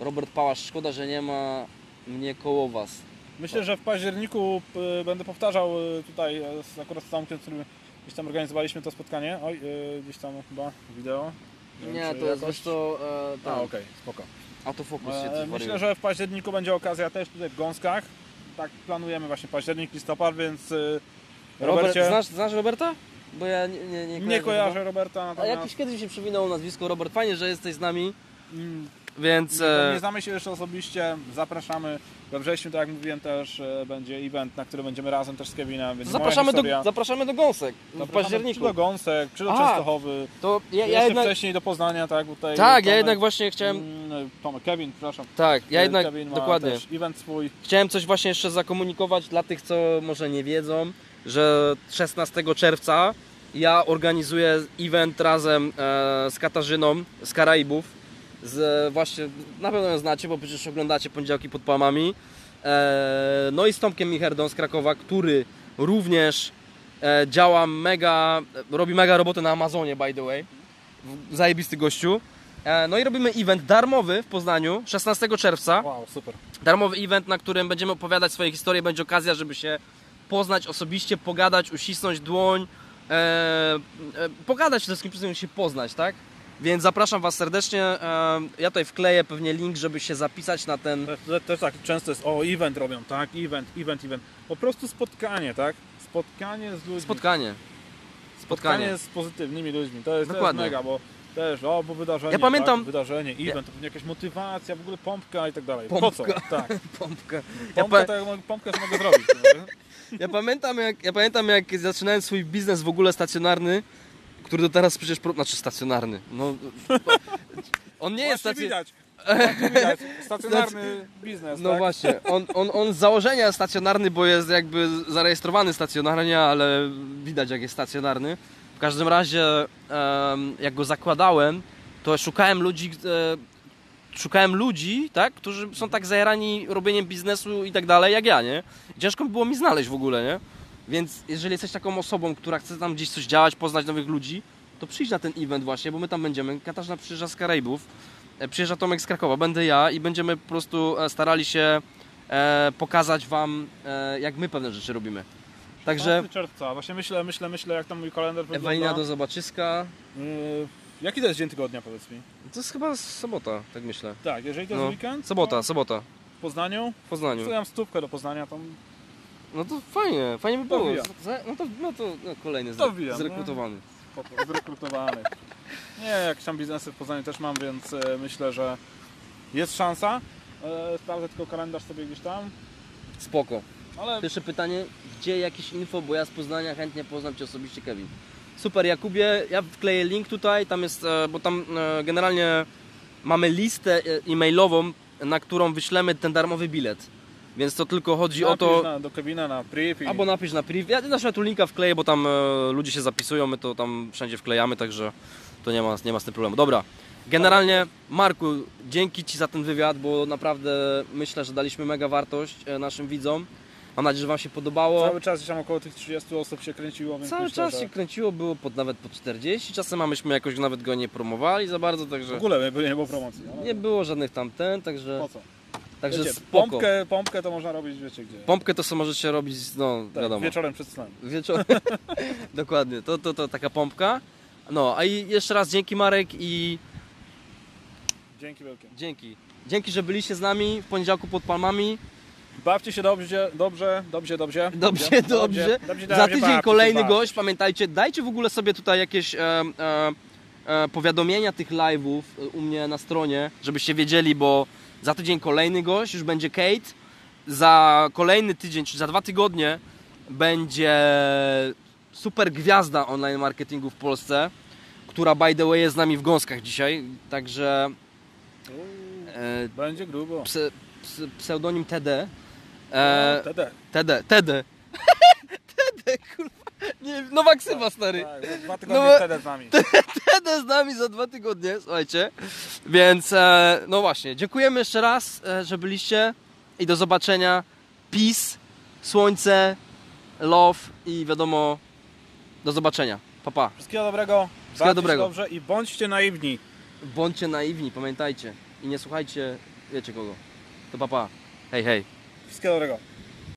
[SPEAKER 1] Robert Pałasz, szkoda, że nie ma mnie koło was.
[SPEAKER 2] Myślę, że w październiku y, będę powtarzał y, tutaj y, z, akurat z z którym gdzieś tam organizowaliśmy to spotkanie. Oj, y, gdzieś tam chyba wideo. wiem,
[SPEAKER 1] Nie,
[SPEAKER 2] czy
[SPEAKER 1] to jest
[SPEAKER 2] jakoś-
[SPEAKER 1] wiesz to, e,
[SPEAKER 2] A,
[SPEAKER 1] tam,
[SPEAKER 2] okej, spoko.
[SPEAKER 1] autofokus się
[SPEAKER 2] E,
[SPEAKER 1] coś
[SPEAKER 2] Myślę, że w październiku będzie okazja też tutaj w Gąskach. Tak planujemy właśnie październik, listopad, więc y,
[SPEAKER 1] Robert,
[SPEAKER 2] Robercie,
[SPEAKER 1] znasz, znasz Roberta? Bo ja nie, nie, nie,
[SPEAKER 2] nie
[SPEAKER 1] kojarzę.
[SPEAKER 2] Roberta,
[SPEAKER 1] A
[SPEAKER 2] natomiast
[SPEAKER 1] jakiś kiedyś się przewinęło nazwisko Robert. Fajnie, że jesteś z nami,
[SPEAKER 2] mm,
[SPEAKER 1] więc...
[SPEAKER 2] nie,
[SPEAKER 1] E,
[SPEAKER 2] nie znamy się jeszcze osobiście, zapraszamy. We wrześniu, tak jak mówiłem, też e, będzie event, na którym będziemy razem też z Kevinem.
[SPEAKER 1] Zapraszamy, do, zapraszamy do Gąsek w
[SPEAKER 2] Zapraszamy
[SPEAKER 1] październiku.
[SPEAKER 2] Czy do Gąsek, czy do
[SPEAKER 1] Aha,
[SPEAKER 2] Częstochowy.
[SPEAKER 1] To ja, ja jednak...
[SPEAKER 2] wcześniej do Poznania, tak? Tutaj
[SPEAKER 1] Tak, ja jednak właśnie chciałem...
[SPEAKER 2] Mm, Tomek, Kevin, przepraszam.
[SPEAKER 1] Tak, ja jednak...
[SPEAKER 2] Kevin ma
[SPEAKER 1] Dokładnie.
[SPEAKER 2] też event swój.
[SPEAKER 1] Chciałem coś właśnie jeszcze zakomunikować dla tych, co może nie wiedzą, że 16 czerwca ja organizuję event razem e, z Katarzyną z Karaibów. Z, właśnie, na pewno ją znacie, bo przecież oglądacie poniedziałki pod palmami. E, no i z Tomkiem Micherdą z Krakowa, który również e, działa mega, robi mega robotę na Amazonie, by the way. Zajebisty gościu. E, no i robimy event darmowy w Poznaniu 16 czerwca
[SPEAKER 2] Wow, super.
[SPEAKER 1] darmowy event, na którym będziemy opowiadać swoje historie. Będzie okazja, żeby się poznać osobiście, pogadać, uścisnąć dłoń, e, e, pogadać przede wszystkim, przede wszystkim się poznać, tak? Więc zapraszam Was serdecznie. E, ja tutaj wkleję pewnie link, żeby się zapisać na ten.
[SPEAKER 2] To- to- Też tak często jest, o event robią, tak? Event, event, event. Po prostu spotkanie, tak? Spotkanie z ludźmi.
[SPEAKER 1] Spotkanie.
[SPEAKER 2] spotkanie
[SPEAKER 1] Spotkanie.
[SPEAKER 2] z pozytywnymi ludźmi. To jest, to jest
[SPEAKER 1] Dokładnie.
[SPEAKER 2] mega, bo też, o, bo wydarzenie,
[SPEAKER 1] Ja pamiętam-
[SPEAKER 2] tak? wydarzenie, event, to pewnie jakaś motywacja, w ogóle pompka i tak dalej. Po co?
[SPEAKER 1] Pompka.
[SPEAKER 2] Tak.
[SPEAKER 1] Pompkę. Ja,
[SPEAKER 2] Pompkę,
[SPEAKER 1] pa-
[SPEAKER 2] ja mogę- pompkę to mogę zrobić. no,
[SPEAKER 1] ja, pamiętam jak, ja pamiętam, jak zaczynałem swój biznes w ogóle stacjonarny, który do teraz przecież. pro- Znaczy stacjonarny. No, on nie jest stacjonarny.
[SPEAKER 2] widać. Stacjonarny biznes,
[SPEAKER 1] No
[SPEAKER 2] tak?
[SPEAKER 1] właśnie, on, on, on z założenia stacjonarny, bo jest jakby zarejestrowany stacjonarnie, ale widać jak jest stacjonarny. W każdym razie, jak go zakładałem, to szukałem ludzi, e, szukałem ludzi, tak, którzy są tak zajarani robieniem biznesu i tak dalej, jak ja, nie? Ciężko by było mi znaleźć w ogóle, nie? Więc jeżeli jesteś taką osobą, która chce tam gdzieś coś działać, poznać nowych ludzi, to przyjdź na ten event właśnie, bo my tam będziemy. Katarzyna przyjeżdża z Karaibów, e, przyjeżdża Tomek z Krakowa, będę ja i będziemy po prostu e, starali się e, pokazać Wam, jak my pewne rzeczy robimy. Także
[SPEAKER 2] 15 czerwca. Właśnie myślę, myślę, myślę, jak tam mój kalendarz wygląda.
[SPEAKER 1] Ewelina do zobaczyska.
[SPEAKER 2] Yy, jaki to jest dzień tygodnia, powiedz mi?
[SPEAKER 1] To jest chyba sobota, tak myślę.
[SPEAKER 2] Tak, jeżeli to jest
[SPEAKER 1] No,
[SPEAKER 2] weekend,
[SPEAKER 1] Sobota, sobota
[SPEAKER 2] w Poznaniu,
[SPEAKER 1] w Poznaniu.
[SPEAKER 2] wstawiam stówkę do Poznania, tam
[SPEAKER 1] No to fajnie, fajnie by było. Za- No to, no to no, kolejny
[SPEAKER 2] To wbijam,
[SPEAKER 1] zrekrutowany.
[SPEAKER 2] spoko, zrekrutowany. Nie, jakieś tam biznesy w Poznaniu też mam, więc e, myślę, że jest szansa. E, sprawdzę tylko kalendarz sobie gdzieś tam,
[SPEAKER 1] Spoko.
[SPEAKER 2] ale
[SPEAKER 1] Pierwsze pytanie, gdzie jakieś info, bo ja z Poznania chętnie poznam Cię osobiście, Kevin. Super, Jakubie, ja wkleję link tutaj, tam jest, e, bo tam e, generalnie mamy listę e, e-mailową, na którą wyślemy ten darmowy bilet. Więc to tylko chodzi o
[SPEAKER 2] napisz
[SPEAKER 1] to,
[SPEAKER 2] na, do Kevina na priv i
[SPEAKER 1] albo napisz na priv, ja na tu linka wkleję, bo tam e, ludzie się zapisują, my to tam wszędzie wklejamy, także to nie ma, nie ma z tym problemu. Dobra, generalnie Marku, dzięki Ci za ten wywiad, bo naprawdę myślę, że daliśmy mega wartość e, naszym widzom. Mam nadzieję, że Wam się podobało.
[SPEAKER 2] cały czas tam około tych 30 osób się kręciło,
[SPEAKER 1] Cały
[SPEAKER 2] myślę,
[SPEAKER 1] czas
[SPEAKER 2] że
[SPEAKER 1] się kręciło, było pod, nawet po 40, czasem a myśmy jakoś nawet go nie promowali za bardzo,
[SPEAKER 2] w
[SPEAKER 1] także
[SPEAKER 2] ogóle nie, było promocji. ale
[SPEAKER 1] nie było żadnych tamten,
[SPEAKER 2] Po
[SPEAKER 1] także,
[SPEAKER 2] co?
[SPEAKER 1] Także
[SPEAKER 2] Wiecie,
[SPEAKER 1] spoko.
[SPEAKER 2] pompkę, pompkę to można robić, wiecie gdzie.
[SPEAKER 1] Pompkę to co możecie robić, no
[SPEAKER 2] tak,
[SPEAKER 1] wiadomo,
[SPEAKER 2] wieczorem przed snem.
[SPEAKER 1] wieczorem. Dokładnie, to, to, to taka pompka. No, a i jeszcze raz dzięki Marek i
[SPEAKER 2] Dzięki wielkie.
[SPEAKER 1] dzięki. Dzięki, że byliście z nami w poniedziałku pod palmami.
[SPEAKER 2] Bawcie się dobrze, dobrze, dobrze, dobrze.
[SPEAKER 1] Dobrze, dobrze.
[SPEAKER 2] dobrze, dobrze
[SPEAKER 1] Za
[SPEAKER 2] bawcie
[SPEAKER 1] tydzień
[SPEAKER 2] się,
[SPEAKER 1] kolejny
[SPEAKER 2] bawcie
[SPEAKER 1] gość, pamiętajcie, dajcie w ogóle sobie tutaj jakieś e, e, e, powiadomienia tych live'ów e, u mnie na stronie, żebyście wiedzieli, bo za tydzień kolejny gość, już będzie Kate, za kolejny tydzień, czyli za dwa tygodnie będzie super gwiazda online marketingu w Polsce, która by the way jest z nami w gąskach dzisiaj, także e,
[SPEAKER 2] Będzie grubo.
[SPEAKER 1] prze, ps, pseudonim TD. E,
[SPEAKER 2] TD.
[SPEAKER 1] TD, TD. TD, kurwa. Nie, nowa ksywa, stary.
[SPEAKER 2] Tak, za dwa tygodnie
[SPEAKER 1] No,
[SPEAKER 2] TD z nami.
[SPEAKER 1] TD z nami za dwa tygodnie, słuchajcie. Więc, e, no właśnie, dziękujemy jeszcze raz, e, że byliście i do zobaczenia. Peace, słońce, love i wiadomo, do zobaczenia. Pa, pa.
[SPEAKER 2] Wszystkiego dobrego.
[SPEAKER 1] Wszystkiego dobrego.
[SPEAKER 2] dobrze i bądźcie naiwni.
[SPEAKER 1] Bądźcie naiwni, pamiętajcie. I nie słuchajcie, wiecie kogo. To pa, pa. Hej, hej.
[SPEAKER 2] Wszystkiego dobrego.